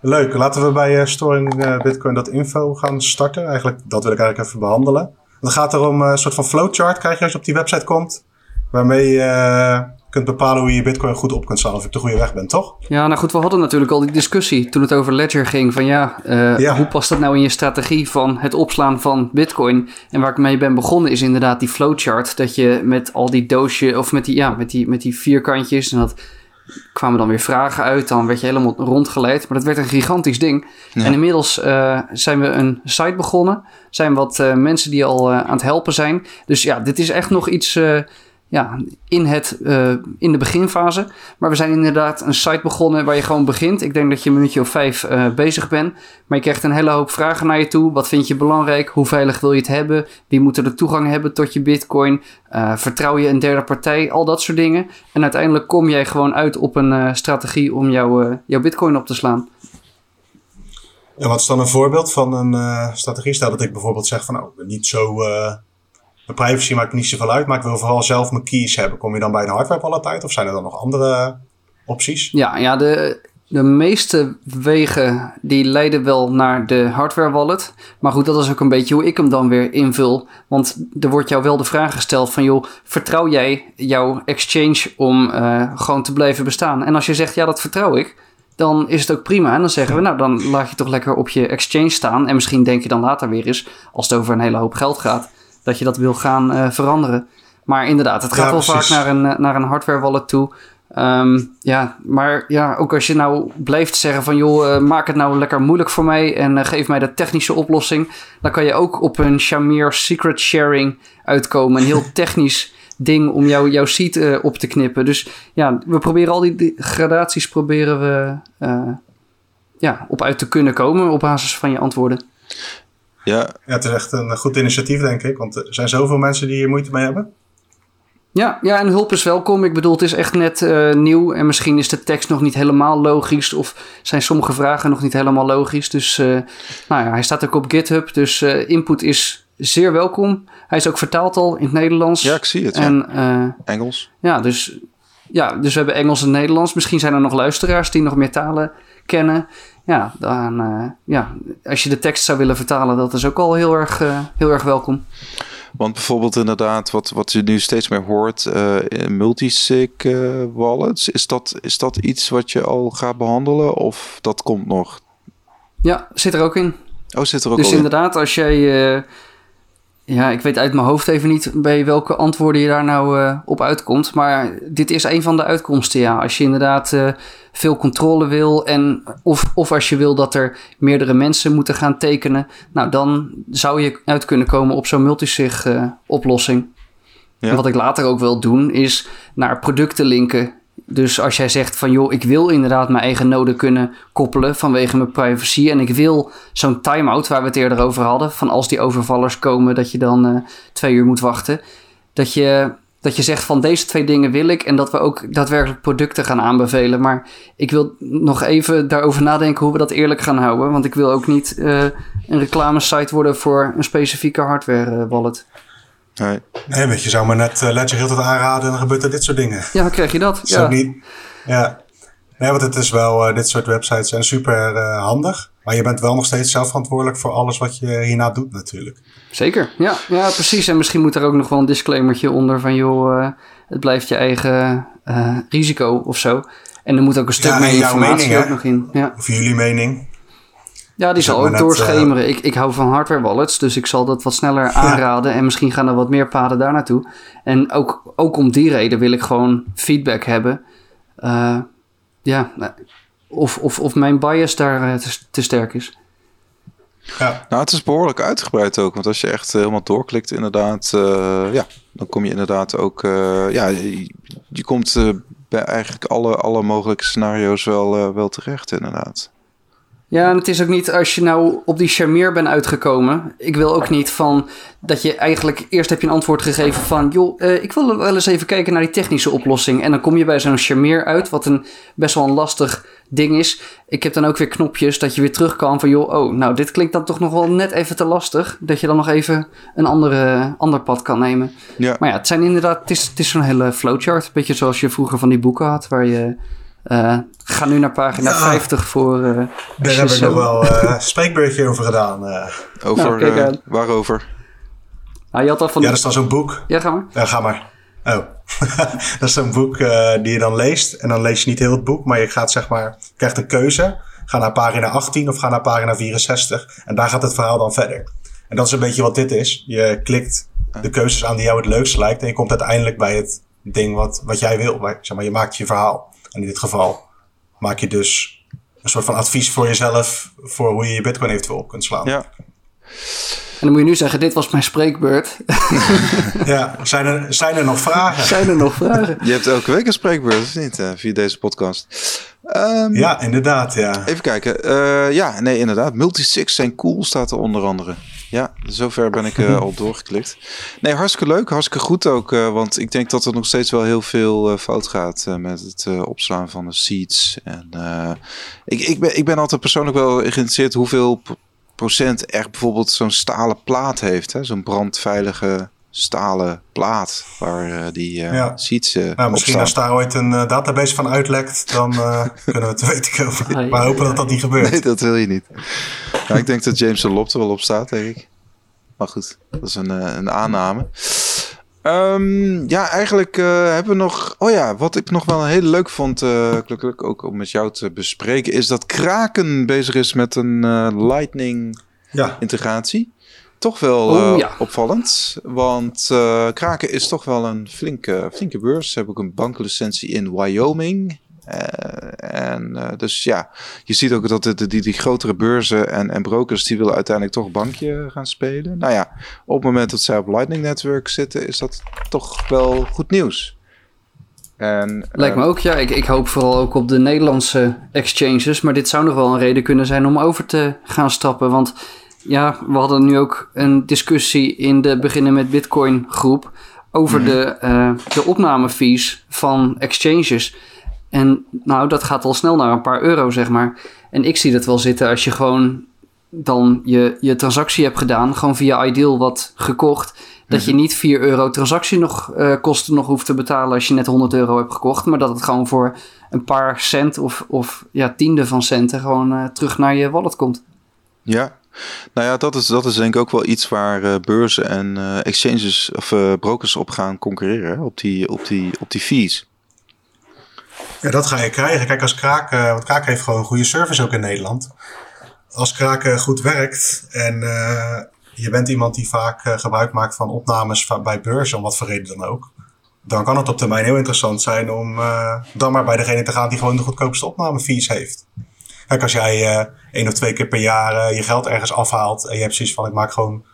leuk. Laten we bij storingbitcoin.info gaan starten. Eigenlijk, dat wil ik eigenlijk even behandelen. Het gaat erom eh, een soort van flowchart krijg je als je op die website komt. Waarmee je eh, kunt bepalen hoe je je bitcoin goed op kunt slaan. Of je op de goede weg bent, toch? Ja, nou goed, we hadden natuurlijk al die discussie toen het over Ledger ging. Van ja, eh, Ja. hoe past dat nou in je strategie van het opslaan van Bitcoin? En waar ik mee ben begonnen is inderdaad die flowchart. Dat je met al die doosje, of met die, ja, met die, met die vierkantjes. En dat kwamen dan weer vragen uit. Dan werd je helemaal rondgeleid. Maar dat werd een gigantisch ding. Ja. En inmiddels eh, zijn we een site begonnen. Zijn wat eh, mensen die al eh, aan het helpen zijn. Dus ja, dit is echt nog iets. Ja, in, het, eh, in de beginfase. Maar we zijn inderdaad een site begonnen waar je gewoon begint. Ik denk dat je een minuutje of vijf eh, bezig bent. Maar je krijgt een hele hoop vragen naar je toe. Wat vind je belangrijk? Hoe veilig wil je het hebben? Wie moet er de toegang hebben tot je bitcoin? Eh, vertrouw je een derde partij? Al dat soort dingen. En uiteindelijk kom jij gewoon uit op een strategie om jouw, eh, jouw bitcoin op te slaan. En wat is dan een voorbeeld van een strategie? Stel dat ik bijvoorbeeld zeg van, nou, ik ben niet zo... mijn privacy maakt niet zoveel uit, maar ik wil vooral zelf mijn keys hebben. Kom je dan bij de hardware wallet uit? Of zijn er dan nog andere opties? Ja, ja de, de meeste wegen die leiden wel naar de hardware wallet. Maar goed, dat is ook een beetje hoe ik hem dan weer invul. Want er wordt jou wel de vraag gesteld van... joh, vertrouw jij jouw exchange om eh, gewoon te blijven bestaan? En als je zegt, ja, dat vertrouw ik... dan is het ook prima. En dan zeggen we, nou, dan laat je toch lekker op je exchange staan. En misschien denk je dan later weer eens... als het over een hele hoop geld gaat... dat je dat wil gaan eh, veranderen. Maar inderdaad, het gaat Ja, wel precies. vaak naar een, eh, naar een hardware wallet toe... Ehm, ja, maar ja, ook als je nou blijft zeggen van joh, eh, maak het nou lekker moeilijk voor mij en geef mij de technische oplossing, dan kan je ook op een Shamir Secret Sharing uitkomen. Een heel technisch ding om jou, jouw seed eh, op te knippen. Dus ja, we proberen al die, gradaties proberen we ja, op uit te kunnen komen op basis van je antwoorden. Ja. ja, het is echt een goed initiatief, denk ik. Want er zijn zoveel mensen die hier moeite mee hebben. Ja, ja, en hulp is welkom. Ik bedoel, het is echt net uh, nieuw en misschien is de tekst nog niet helemaal logisch of zijn sommige vragen nog niet helemaal logisch. Dus uh, nou ja, hij staat ook op GitHub, dus uh, input is zeer welkom. Hij is ook vertaald al in het Nederlands. Ja, ik zie het. En, ja. Engels. Ja, dus, ja, dus we hebben Engels en Nederlands. Misschien zijn er nog luisteraars die nog meer talen kennen. Ja, dan, ja, als je de tekst zou willen vertalen, dat is ook al heel erg, heel erg welkom. Want bijvoorbeeld inderdaad, wat, wat je nu steeds meer hoort, uh, multisig wallets, is dat, is dat iets wat je al gaat behandelen of dat komt nog? Ja, zit er ook in. Oh, zit er ook dus al inderdaad, als jij, ja, ik weet uit mijn hoofd even niet bij welke antwoorden je daar nou op uitkomt, maar dit is een van de uitkomsten, ja. Als je inderdaad veel controle wil. En of, of als je wil dat er meerdere mensen moeten gaan tekenen. Nou, dan zou je uit kunnen komen op zo'n multisig uh, oplossing. Ja. En wat ik later ook wil doen, is naar producten linken. Dus als jij zegt van joh, ik wil inderdaad mijn eigen node kunnen koppelen vanwege mijn privacy. En ik wil zo'n timeout waar we het eerder over hadden. Van als die overvallers komen, dat je dan uh, twee uur moet wachten. Dat je dat je zegt van deze twee dingen wil ik en dat we ook daadwerkelijk producten gaan aanbevelen. Maar ik wil nog even daarover nadenken hoe we dat eerlijk gaan houden. Want ik wil ook niet uh, een reclamesite worden voor een specifieke hardware uh, wallet. Nee. nee, weet je zou maar net uh, Ledger heel het aanraden en dan gebeurt er dit soort dingen. Ja, dan krijg je dat. dat ja. Niet, ja. Nee, want het is wel, dit soort websites zijn super handig. Maar je bent wel nog steeds zelf verantwoordelijk voor alles wat je hierna doet natuurlijk. Zeker, ja, ja precies. En misschien moet er ook nog wel een disclaimertje onder van... joh, uh, het blijft je eigen uh, risico of zo. En er moet ook een stuk ja, meer informatie mening, ook nog in. Ja. Of jullie mening. Ja, die zal ook doorschemeren. Uh, ik, ik hou van hardware wallets, dus ik zal dat wat sneller aanraden. Ja. En misschien gaan er wat meer paden daar naartoe. En ook, ook om die reden wil ik gewoon feedback hebben. Uh, ja, of, of, of mijn bias daar te, te sterk is. Ja. Nou, het is behoorlijk uitgebreid ook. Want als je echt helemaal doorklikt, inderdaad, uh, ja, dan kom je inderdaad ook, uh, ja, je, je komt uh, bij eigenlijk alle, alle mogelijke scenario's wel, wel terecht, inderdaad. Ja, en het is ook niet als je nou op die charmeer bent uitgekomen. Ik wil ook niet van dat je eigenlijk eerst heb je een antwoord gegeven van... joh, uh, ik wil wel eens even kijken naar die technische oplossing. En dan kom je bij zo'n charmeer uit, wat een best wel een lastig ding is. Ik heb dan ook weer knopjes dat je weer terug kan van... joh, oh, nou dit klinkt dan toch nog wel net even te lastig. Dat je dan nog even een andere, ander pad kan nemen. Ja. Maar ja, het zijn inderdaad, het is, het is zo'n hele flowchart. Beetje zoals je vroeger van die boeken had, waar je... Uh, ga nu naar pagina ja. 50 voor. Uh, Daar heb ik nog wel een uh, spreekbeurtje over gedaan. Uh. Over nou, waarover? Nou, je had al van ja, dat is dan zo'n boek. Ja, ga maar. Ja, ga maar. Oh. dat is zo'n boek die je dan leest. En dan lees je niet heel het boek, maar je gaat zeg maar, krijgt een keuze. Ga naar pagina 18 of ga naar pagina 64. En daar gaat het verhaal dan verder. En dat is een beetje wat dit is. Je klikt de keuzes aan die jou het leukst lijkt. En je komt uiteindelijk bij het ding wat, wat jij wil. Maar, zeg maar, je maakt je verhaal. En in dit geval maak je dus een soort van advies voor jezelf voor hoe je je bitcoin eventueel op kunt slaan. Ja. En dan moet je nu zeggen, dit was mijn spreekbeurt. ja, zijn er, zijn er nog vragen? Zijn er nog vragen? Je hebt elke week een spreekbeurt, of niet? Uh, via deze podcast. Um, ja, inderdaad, ja. Even kijken. Uh, ja, nee, inderdaad. Multisigs zijn cool, staat er onder andere. Ja, zover ben ik uh, al doorgeklikt. Nee, hartstikke leuk, hartstikke goed ook. Uh, want ik denk dat er nog steeds wel heel veel uh, fout gaat met het opslaan van de seeds. En ik, ik, ben, ik ben altijd persoonlijk wel geïnteresseerd hoeveel procent echt bijvoorbeeld zo'n stalen plaat heeft. Zo'n brandveilige stalen plaat waar die ja. seeds nou, Misschien als daar ooit een database van uitlekt, dan kunnen we het te weten komen. Nee, maar hopen dat dat niet gebeurt. Nee, dat wil je niet. Nou, ik denk dat James de Lop er wel op staat, denk ik. Maar goed, dat is een, een aanname. Um, ja, eigenlijk uh, hebben we nog... Oh ja, wat ik nog wel heel leuk vond, uh, gelukkig ook om met jou te bespreken... is dat Kraken bezig is met een uh, Lightning ja. integratie. Toch wel oh, ja. opvallend, want Kraken is toch wel een flinke, flinke beurs. Ze hebben ook een banklicentie in Wyoming... Uh, en uh, dus ja, je ziet ook dat de, die, die grotere beurzen en, en brokers die willen uiteindelijk toch bankje gaan spelen. Nou ja, op het moment dat zij op Lightning Network zitten, is dat toch wel goed nieuws. En, Lijkt me ook, ja. Ik, ik hoop vooral ook op de Nederlandse exchanges. Maar dit zou nog wel een reden kunnen zijn om over te gaan stappen. Want ja, we hadden nu ook een discussie in de Beginnen met Bitcoin groep over Mhm. de, eh de opnamefees van exchanges. En nou, dat gaat al snel naar een paar euro, zeg maar. En ik zie dat wel zitten als je gewoon dan je, je transactie hebt gedaan, gewoon via Ideal wat gekocht. Dat je niet 4 euro transactie nog, eh, kosten nog hoeft te betalen als je net 100 euro hebt gekocht. Maar dat het gewoon voor een paar cent of, of ja, tiende van centen gewoon eh, terug naar je wallet komt. Ja, nou ja, dat is, dat is denk ik ook wel iets waar eh, beurzen en eh, exchanges of eh, brokers op gaan concurreren, op die, op die, op die fees. Ja, dat ga je krijgen. Kijk, als Kraak, want Kraak heeft gewoon een goede service ook in Nederland. Als Kraak goed werkt en je bent iemand die vaak gebruik maakt van opnames bij beurzen, om wat voor reden dan ook. Dan kan het op termijn heel interessant zijn om dan maar bij degene te gaan die gewoon de goedkoopste opnamefees heeft. Kijk, als jij eh één of twee keer per jaar eh, je geld ergens afhaalt en je hebt zoiets van ik maak gewoon,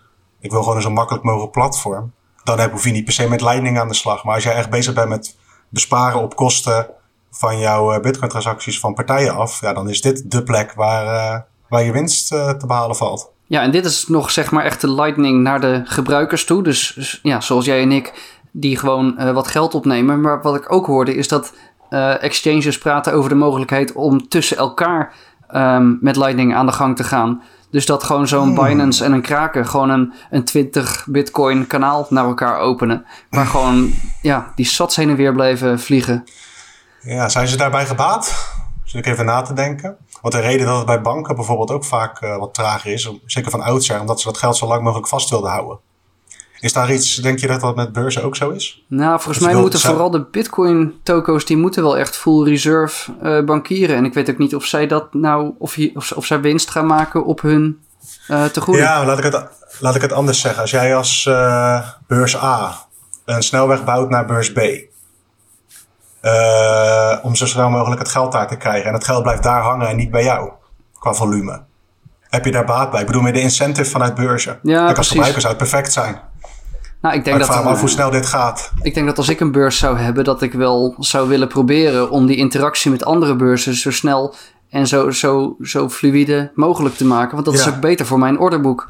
ik wil gewoon een zo makkelijk mogelijk platform. Dan heb, hoef je niet per se met Lightning aan de slag. Maar als jij echt bezig bent met besparen op kosten van jouw eh, bitcoin transacties van partijen af, ja, dan is dit de plek waar, waar je winst te behalen valt. Ja, en dit is nog zeg maar echt de lightning naar de gebruikers toe. Dus dus, ja, zoals jij en ik, die gewoon wat geld opnemen. Maar wat ik ook hoorde is dat eh, exchanges praten over de mogelijkheid om tussen elkaar ehm, met lightning aan de gang te gaan. Dus dat gewoon zo'n Binance en een Kraken gewoon een, een 20 bitcoin kanaal naar elkaar openen. Waar gewoon ja, die sats heen en weer blijven vliegen. Ja, zijn ze daarbij gebaat? Zit ik even na te denken. Want de reden dat het bij banken bijvoorbeeld ook vaak eh, wat trager is, zeker van oudsher, omdat ze dat geld zo lang mogelijk vast wilden houden. Is daar iets, denk je dat dat met beurzen ook zo is? Nou, volgens mij moeten zou- vooral de Bitcoin-toko's, die moeten wel echt full reserve eh, bankieren. En ik weet ook niet of zij dat nou, of, je, of, of zij winst gaan maken op hun eh tegoeden. Ja, laat ik, het, laat ik het anders zeggen. Als jij als eh, beurs A een snelweg bouwt naar beurs B. om zo snel mogelijk het geld daar te krijgen. En het geld blijft daar hangen en niet bij jou. Qua volume. Heb je daar baat bij? Ik bedoel, met de incentive vanuit beurzen. Ja, Kijk, als precies. gebruiker zou het perfect zijn. Nou, ik denk, Maar ik dat, vraag me af hoe eh, snel dit gaat. ik denk dat als ik een beurs zou hebben, dat ik wel zou willen proberen om die interactie met andere beurzen zo snel en zo, zo, zo fluïde mogelijk te maken. Want dat is ook beter voor mijn orderboek.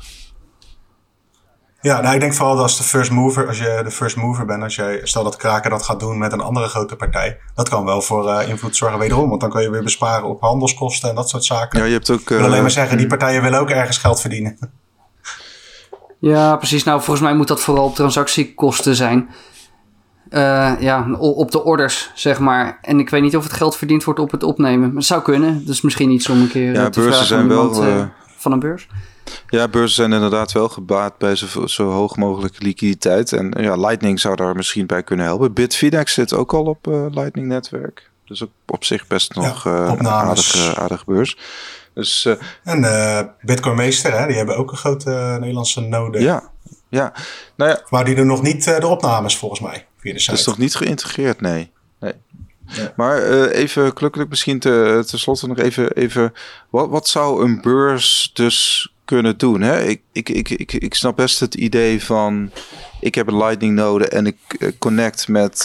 Ja, nou, ik denk vooral dat als de first mover, als je de first mover bent, als jij, stel dat Kraken dat gaat doen met een andere grote partij, dat kan wel voor eh, invloed zorgen wederom, want dan kan je weer besparen op handelskosten en dat soort zaken. Ja, je hebt ook... Ik wil eh, alleen maar zeggen, die partijen willen ook ergens geld verdienen. Ja, precies. Nou, volgens mij moet dat vooral op transactiekosten zijn. Eh, ja, op de orders, zeg maar. En ik weet niet of het geld verdiend wordt op het opnemen. Maar het zou kunnen. Dus misschien iets om een keer Ja, eh, te beurzen vragen zijn wel, eh, van een beurs. Ja, beurzen zijn inderdaad wel gebaat bij zo, zo hoog mogelijke liquiditeit. En ja, Lightning zou daar misschien bij kunnen helpen. Bitfinex zit ook al op eh, Lightning-netwerk. Dus ook op zich best nog eh, een aardige, aardige beurs. Dus eh, En eh Bitcoin Meester, hè, die hebben ook een grote eh, Nederlandse node. ja, ja. Nou ja, Maar die doen nog niet de opnames volgens mij via de site. dat is nog niet geïntegreerd, nee. nee. Ja. Maar even klukkelijk misschien te, tenslotte nog even, even wat, wat zou een beurs dus kunnen doen? Hè? Ik, ik, ik, ik, ik snap best het idee van ik heb een lightning node en ik connect met,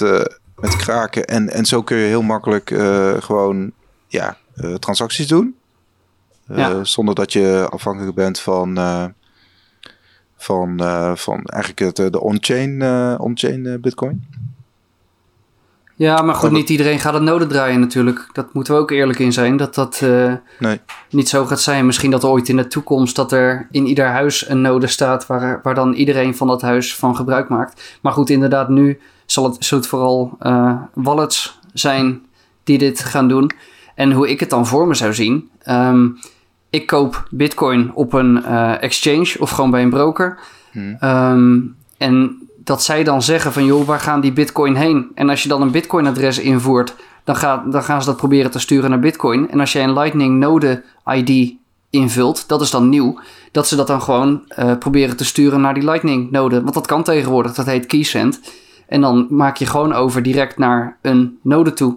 met kraken en, en zo kun je heel makkelijk gewoon ja, transacties doen. Eh, Ja. Zonder dat je afhankelijk bent van, eh, van, eh, van eigenlijk het, de on-chain on-chain bitcoin. Ja, maar goed, niet iedereen gaat het noden draaien natuurlijk. Dat moeten we ook eerlijk in zijn. Dat dat Nee. niet zo gaat zijn. Misschien dat er ooit in de toekomst dat er in ieder huis een node staat waar, waar dan iedereen van dat huis van gebruik maakt. Maar goed, inderdaad, nu zal het, zal het vooral wallets zijn die dit gaan doen. En hoe ik het dan voor me zou zien. ehm, ik koop bitcoin op een eh, exchange of gewoon bij een broker. Hmm. Ehm, en dat zij dan zeggen van joh, waar gaan die bitcoin heen? En als je dan een bitcoin adres invoert, dan, gaat, dan gaan ze dat proberen te sturen naar bitcoin. En als jij een lightning node ID invult, dat is dan nieuw, dat ze dat dan gewoon eh, proberen te sturen naar die lightning node. Want dat kan tegenwoordig, dat heet keysend. En dan maak je gewoon over direct naar een node toe.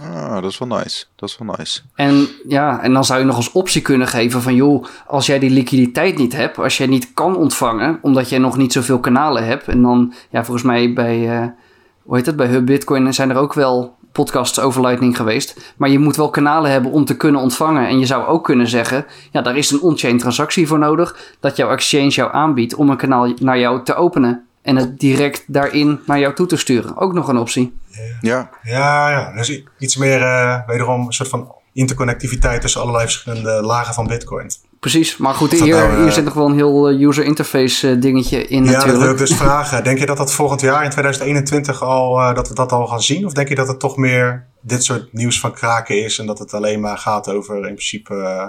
Ah, dat is wel nice. Dat is wel nice. En ja, en dan zou je nog als optie kunnen geven van joh, als jij die liquiditeit niet hebt, als jij niet kan ontvangen, omdat jij nog niet zoveel kanalen hebt. En dan, ja, volgens mij bij, eh, hoe heet het, bij Hub Bitcoin zijn er ook wel podcasts over Lightning geweest. Maar je moet wel kanalen hebben om te kunnen ontvangen. En je zou ook kunnen zeggen, ja, daar is een on-chain transactie voor nodig. Dat jouw exchange jou aanbiedt om een kanaal naar jou te openen. En het direct daarin naar jou toe te sturen. Ook nog een optie. Ja, Ja, ja. Dus iets meer, eh, wederom, een soort van interconnectiviteit tussen allerlei verschillende lagen van Bitcoin. Precies, maar goed, hier, nou, eh, hier zit nog wel een heel eh, user interface eh, dingetje in Ja, dat wil natuurlijk. ik dus vragen. Denk je dat dat volgend jaar in 2021 al, eh, dat we dat al gaan zien? Of denk je dat het toch meer dit soort nieuws van kraken is en dat het alleen maar gaat over in principe... eh,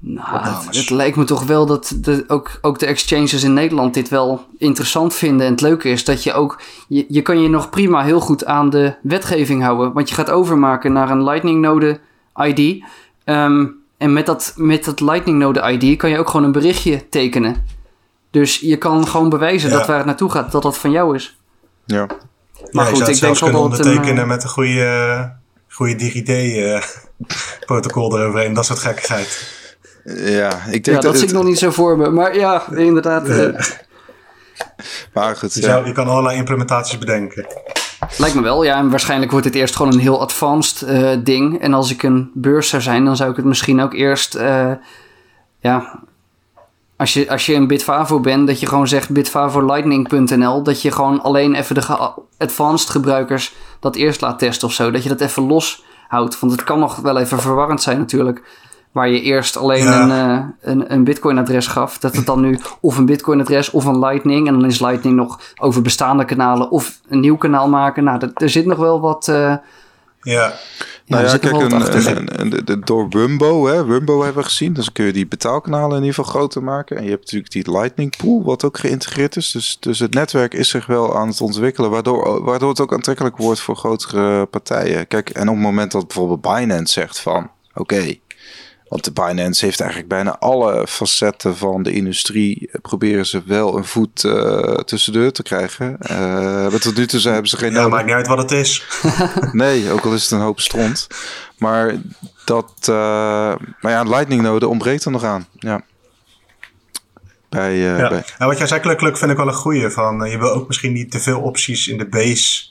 Nou, het, lijkt me toch wel dat de, ook, ook de exchanges in Nederland dit wel interessant vinden. En het leuke is dat je ook, je, je kan je nog prima heel goed aan de wetgeving houden. Want je gaat overmaken naar een Lightning Node ID. Ehm, en met dat, met dat Lightning Node ID kan je ook gewoon een berichtje tekenen. Dus je kan gewoon bewijzen Ja. dat waar het naartoe gaat, dat dat van jou is. ja. Maar ja, goed, ik denk wel dat een, ondertekenen eh, met een goede, goede DigiD-protocol eroverheen. Dat soort gekkigheid. Ja, ik denk Ja, dat dat het, nog niet zo voor me. Maar ja, inderdaad. eh, Maar goed, Je, ja. zou, je kan allerlei implementaties bedenken. Lijkt me wel, ja. En waarschijnlijk wordt dit eerst gewoon een heel advanced eh, ding. En als ik een beurs zou zijn, dan zou ik het misschien ook eerst... eh, ja, als je, als je een Bitfavo bent, dat je gewoon zegt bitfavolightning.nl. Dat je gewoon alleen even de ge- advanced gebruikers dat eerst laat testen of zo. Dat je dat even los houdt. Want het kan nog wel even verwarrend zijn natuurlijk. Waar je eerst alleen Ja. een, eh, een, een Bitcoin-adres gaf. Dat het dan nu of een Bitcoin-adres of een Lightning. En dan is Lightning nog over bestaande kanalen of een nieuw kanaal maken. Nou, er, er zit nog wel wat. eh, Ja, Nou ja, kijk, een, een, een- de- de- door Rumbo, hè, Rumbo hebben we gezien. Dus kun je die betaalkanalen in ieder geval groter maken. En je hebt natuurlijk die Lightning Pool, wat ook geïntegreerd is. Dus, dus het netwerk is zich wel aan het ontwikkelen, waardoor, waardoor het ook aantrekkelijk wordt voor grotere partijen. Kijk, en op het moment dat bijvoorbeeld Binance zegt van, oké, want de Binance heeft eigenlijk bijna alle facetten van de industrie, eh, proberen ze wel een voet eh tussen de deur te krijgen. Eh, maar tot nu toe ze- hebben ze geen ja nodig. maakt niet uit wat het is. Nee, ook al is het een hoop stront. Maar dat. eh, maar ja, een Lightning node ontbreekt er nog aan. Ja. Bij, eh, Ja. bij, Nou, wat jij zei, Kluk Kluk, vind ik wel een goeie. Van, eh, je wil ook misschien niet te veel opties in de base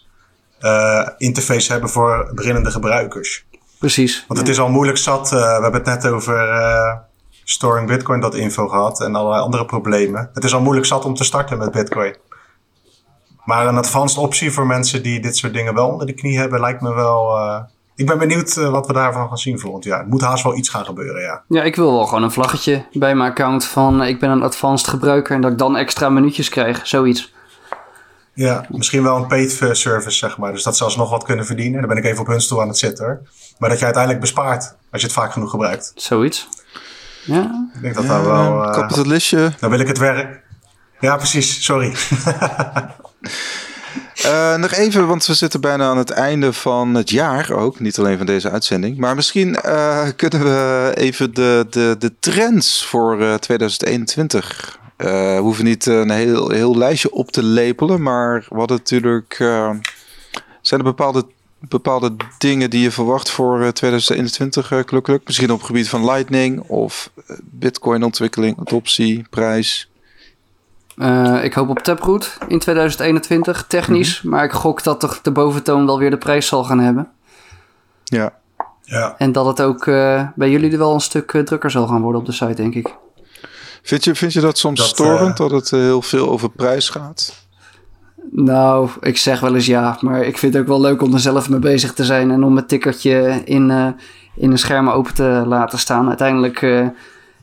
eh, interface hebben voor beginnende gebruikers. Precies. Want het is al moeilijk zat. eh, we hebben het net over eh storingbitcoin.info gehad en allerlei andere problemen. Het is al moeilijk zat om te starten met bitcoin. Maar een advanced optie voor mensen die dit soort dingen wel onder de knie hebben, lijkt me wel... eh, ik ben benieuwd wat we daarvan gaan zien volgend jaar. Het moet haast wel iets gaan gebeuren, ja. Ja, ik wil wel gewoon een vlaggetje bij mijn account van ik ben een advanced gebruiker en dat ik dan extra minuutjes krijg. Zoiets. Ja, misschien wel een paid service, zeg maar. Dus dat ze alsnog wat kunnen verdienen. Daar ben ik even op hun stoel aan het zitten. hoor. Maar dat je uiteindelijk bespaart als je het vaak genoeg gebruikt. Zoiets. Ja, Ik denk dat daar wel... eh, kapitalistje. dan wil ik het werk. Ja, precies. Sorry. Eh, nog even, want we zitten bijna aan het einde van het jaar ook. Niet alleen van deze uitzending. Maar misschien eh, kunnen we even de, de, de trends voor eh, 2021. Eh we hoeven niet een heel, heel lijstje op te lepelen. Maar hadden natuurlijk. eh, zijn er bepaalde, bepaalde dingen die je verwacht voor eh, 2021, eh Kluk Kluk? Misschien op het gebied van Lightning of eh, Bitcoin-ontwikkeling, adoptie, prijs. Eh, ik hoop op Taproot in 2021, technisch. Maar ik gok dat toch de boventoon wel weer de prijs zal gaan hebben. Ja. Ja. En dat het ook eh, bij jullie er wel een stuk eh, drukker zal gaan worden op de site, denk ik. Vind je, vind je dat soms Dat, storend eh, dat het eh, heel veel over prijs gaat? Nou, ik zeg wel eens ja, maar ik vind het ook wel leuk om er zelf mee bezig te zijn en om mijn tikkertje in, eh, in een scherm open te laten staan. Uiteindelijk, eh,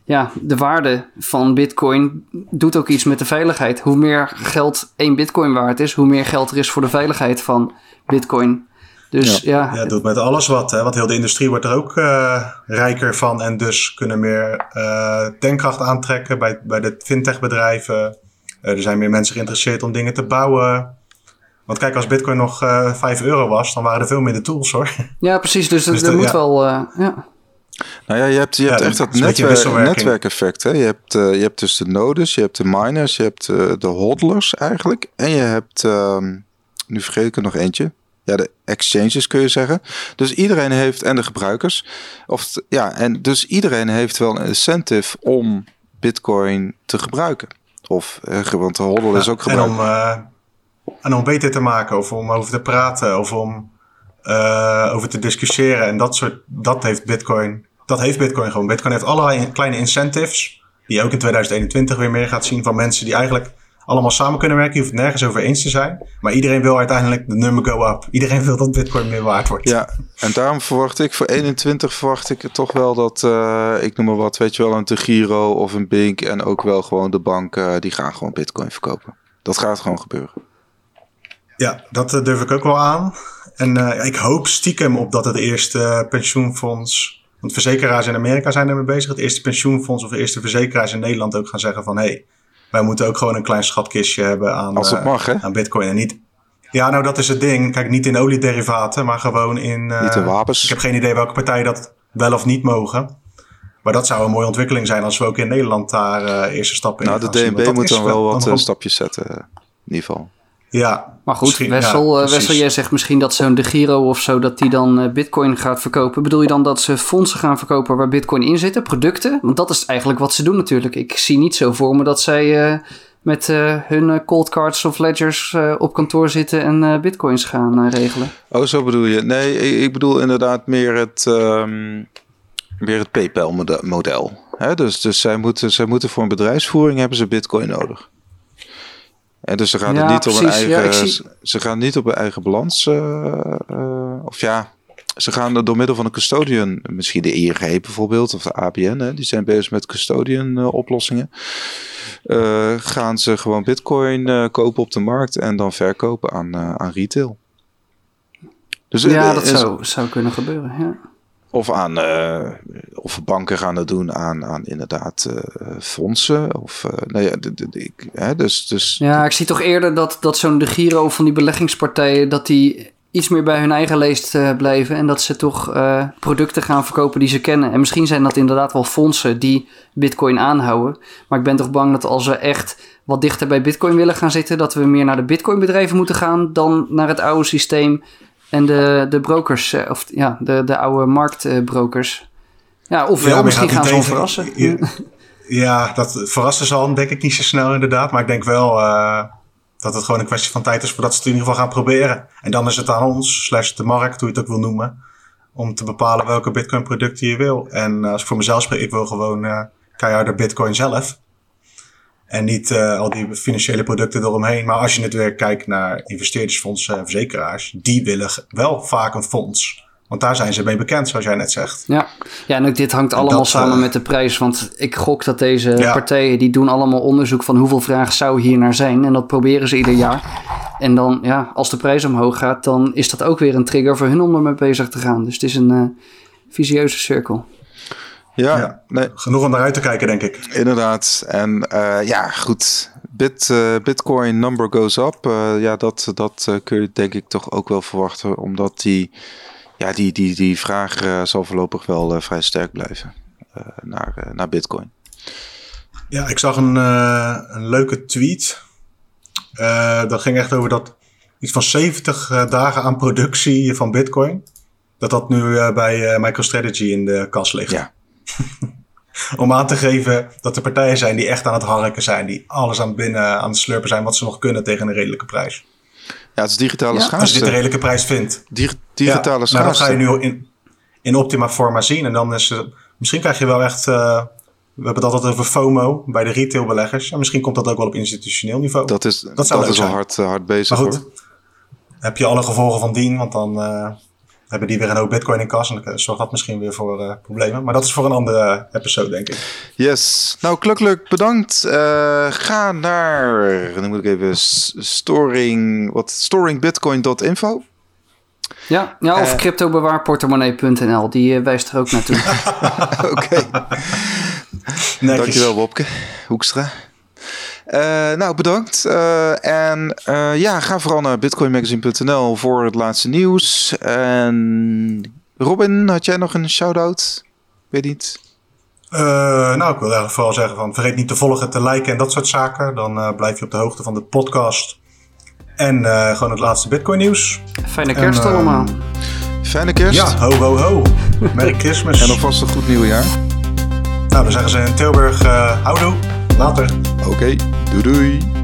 ja, de waarde van Bitcoin doet ook iets met de veiligheid. Hoe meer geld één Bitcoin waard is, hoe meer geld er is voor de veiligheid van Bitcoin. Dus ja, Ja, het doet met alles wat. Hè? Want heel de industrie wordt er ook eh, rijker van. En dus kunnen meer eh tankkracht aantrekken bij, bij de fintech bedrijven. Eh, er zijn meer mensen geïnteresseerd om dingen te bouwen. Want kijk, als bitcoin nog eh 5 euro was, dan waren er veel minder tools hoor. ja precies. Dus, Dus er moet ja. wel, eh, ja. Nou ja, je hebt, je hebt echt dat wisselwerking. netwerkeffect. Hè? Je, hebt, eh, je hebt dus de nodes, je hebt de miners, je hebt eh, de hodlers eigenlijk. En je hebt, ehm, nu vergeet ik er nog eentje. Ja, de exchanges kun je zeggen. Dus iedereen heeft, en de gebruikers. Of, ja, en dus iedereen heeft wel een incentive om bitcoin te gebruiken. Of, eh, want de hodl is ook en gebruikt. om, eh, en om beter te maken, of om over te praten, of om uh, over te discussiëren. En dat soort, dat heeft Bitcoin, dat heeft Bitcoin gewoon. Bitcoin heeft allerlei kleine incentives, die je ook in 2021 weer meer gaat zien van mensen die eigenlijk allemaal samen kunnen werken. Je hoeft het nergens over eens te zijn. Maar iedereen wil uiteindelijk de nummer go up. Iedereen wil dat Bitcoin meer waard wordt. Ja, en daarom verwacht ik voor 21 verwacht ik toch wel dat, uh, ik noem maar wat, weet je wel, een Tegiro of een Bink en ook wel gewoon de banken, die gaan gewoon Bitcoin verkopen. Dat gaat gewoon gebeuren. Ja, dat uh, durf ik ook wel aan. En ik hoop stiekem op dat het eerste pensioenfonds. Want verzekeraars in Amerika zijn ermee bezig. Het eerste pensioenfonds of de eerste verzekeraars in Nederland ook gaan zeggen van hé, hey, wij moeten ook gewoon een klein schatkistje hebben aan, Als het mag, hè? aan bitcoin. En niet. Ja, nou dat is het ding. Kijk, niet in oliederivaten, maar gewoon in. Uh, niet in wapens. Ik heb geen idee welke partijen dat wel of niet mogen. Maar dat zou een mooie ontwikkeling zijn als we ook in Nederland daar uh, eerste stappen nou, in gaan Nou, de DNB moet dan wel wat dan stapjes zetten, in ieder geval. Ja. Maar goed, Wessel, ja, Wessel, jij zegt misschien dat zo'n De Giro of zo, dat die dan uh, bitcoin gaat verkopen. Bedoel je dan dat ze fondsen gaan verkopen waar bitcoin in zitten, producten? Want dat is eigenlijk wat ze doen natuurlijk. Ik zie niet zo voor me dat zij uh, met uh, hun cold cards of ledgers op kantoor zitten en bitcoins gaan regelen. Oh, zo bedoel je? Nee, ik bedoel inderdaad meer het, um, meer het PayPal model. Hè? Dus, dus zij, moeten, zij moeten voor een bedrijfsvoering hebben ze bitcoin nodig. En dus ze gaan, ja, niet op een eigen, ja, zie... ze gaan niet op een eigen balans. Uh, uh, of ja, ze gaan door middel van een custodian, misschien de ING bijvoorbeeld, of de ABN, hè, die zijn bezig met custodian uh, oplossingen. gaan ze gewoon bitcoin kopen op de markt en dan verkopen aan, aan retail. Dus, ja, dat zou, zou kunnen gebeuren. Ja. Of, aan, uh, of banken gaan het doen aan, aan inderdaad uh, fondsen. Of, uh, nou ja, ik, hè, dus, dus, ja, ik zie toch eerder dat, dat zo'n de Giro van die beleggingspartijen... dat die iets meer bij hun eigen leest blijven... en dat ze toch producten gaan verkopen die ze kennen. En misschien zijn dat inderdaad wel fondsen die bitcoin aanhouden. Maar ik ben toch bang dat als we echt wat dichter bij bitcoin willen gaan zitten... dat we meer naar de bitcoin bedrijven moeten gaan... dan naar het oude systeem en de, de brokers, of ja, de, de oude marktbrokers. Ja, ofwel, ja, misschien gaan ze ons verrassen. Ja, ja, dat verrassen zal denk ik niet zo snel inderdaad. Maar ik denk wel uh, dat het gewoon een kwestie van tijd is voordat ze het in ieder geval gaan proberen. En dan is het aan ons, slash de markt, hoe je het ook wil noemen, om te bepalen welke bitcoin producten je wil. En als ik voor mezelf spreek, ik wil gewoon uh, keiharde bitcoin zelf. En niet uh, al die financiële producten eromheen. Maar als je het weer kijkt naar investeerdersfondsen en verzekeraars, die willen wel vaak een fonds. Want daar zijn ze mee bekend, zoals jij net zegt. Ja, ja en ook dit hangt allemaal dat, samen uh, met de prijs. Want ik gok dat deze ja. partijen, die doen allemaal onderzoek van hoeveel vraag zou hier naar zijn. En dat proberen ze ieder jaar. En dan, ja, als de prijs omhoog gaat, dan is dat ook weer een trigger voor hun om ermee bezig te gaan. Dus het is een uh, visieuze cirkel. Ja, ja, nee. genoeg om naar uit te kijken, denk ik. Inderdaad. En uh, ja, goed. Bit, uh, Bitcoin number goes up. Uh, ja, dat, dat kun je denk ik toch ook wel verwachten. Omdat die, ja, die, die, die vraag zal voorlopig wel vrij sterk blijven naar, naar Bitcoin. Ja, ik zag een, een leuke tweet. dat ging echt over dat iets van 70 dagen aan productie van Bitcoin. Dat dat nu bij MicroStrategy in de kas ligt. Ja. Om aan te geven dat er partijen zijn die echt aan het harken zijn. Die alles aan binnen aan het slurpen zijn wat ze nog kunnen tegen een redelijke prijs. Ja, het is digitale ja, schaarste. Als je dit een redelijke prijs vindt. Dig digitale ja, schaarste. Nou, dat ga je nu in, in optima forma zien. En dan is het, misschien krijg je wel echt... Uh, we hebben het altijd over FOMO bij de retailbeleggers. En misschien komt dat ook wel op institutioneel niveau. Dat is, dat zou dat is al hard, uh, hard bezig maar goed, hoor. heb je alle gevolgen van dien. Want dan... Uh, hebben die weer een hoop bitcoin in kas. En dan zorgt dat misschien weer voor uh, problemen. Maar dat is voor een andere episode, denk ik. Yes. Nou, klukkelijk bedankt. Uh, ga naar, dan moet ik even, storing, wat, storingbitcoin.info. Ja, ja of uh, cryptobewaarportemonnee.nl. Die wijst er ook naartoe. Oké. Dankjewel, Bobke Hoekstra. Uh, nou, bedankt. Uh, en uh, ja, ga vooral naar bitcoinmagazine.nl voor het laatste nieuws. En Robin, had jij nog een shout-out? Weet niet. nou, ik wil eigenlijk vooral zeggen van vergeet niet te volgen, te liken en dat soort zaken. Dan blijf je op de hoogte van de podcast. En gewoon het laatste Bitcoin nieuws. Fijne kerst en, allemaal. Fijne kerst. Ja, ho ho ho. Merry Christmas. en alvast een goed nieuwjaar. Nou, dan zeggen ze in Tilburg, houdoe. Later. Oké, doei doei.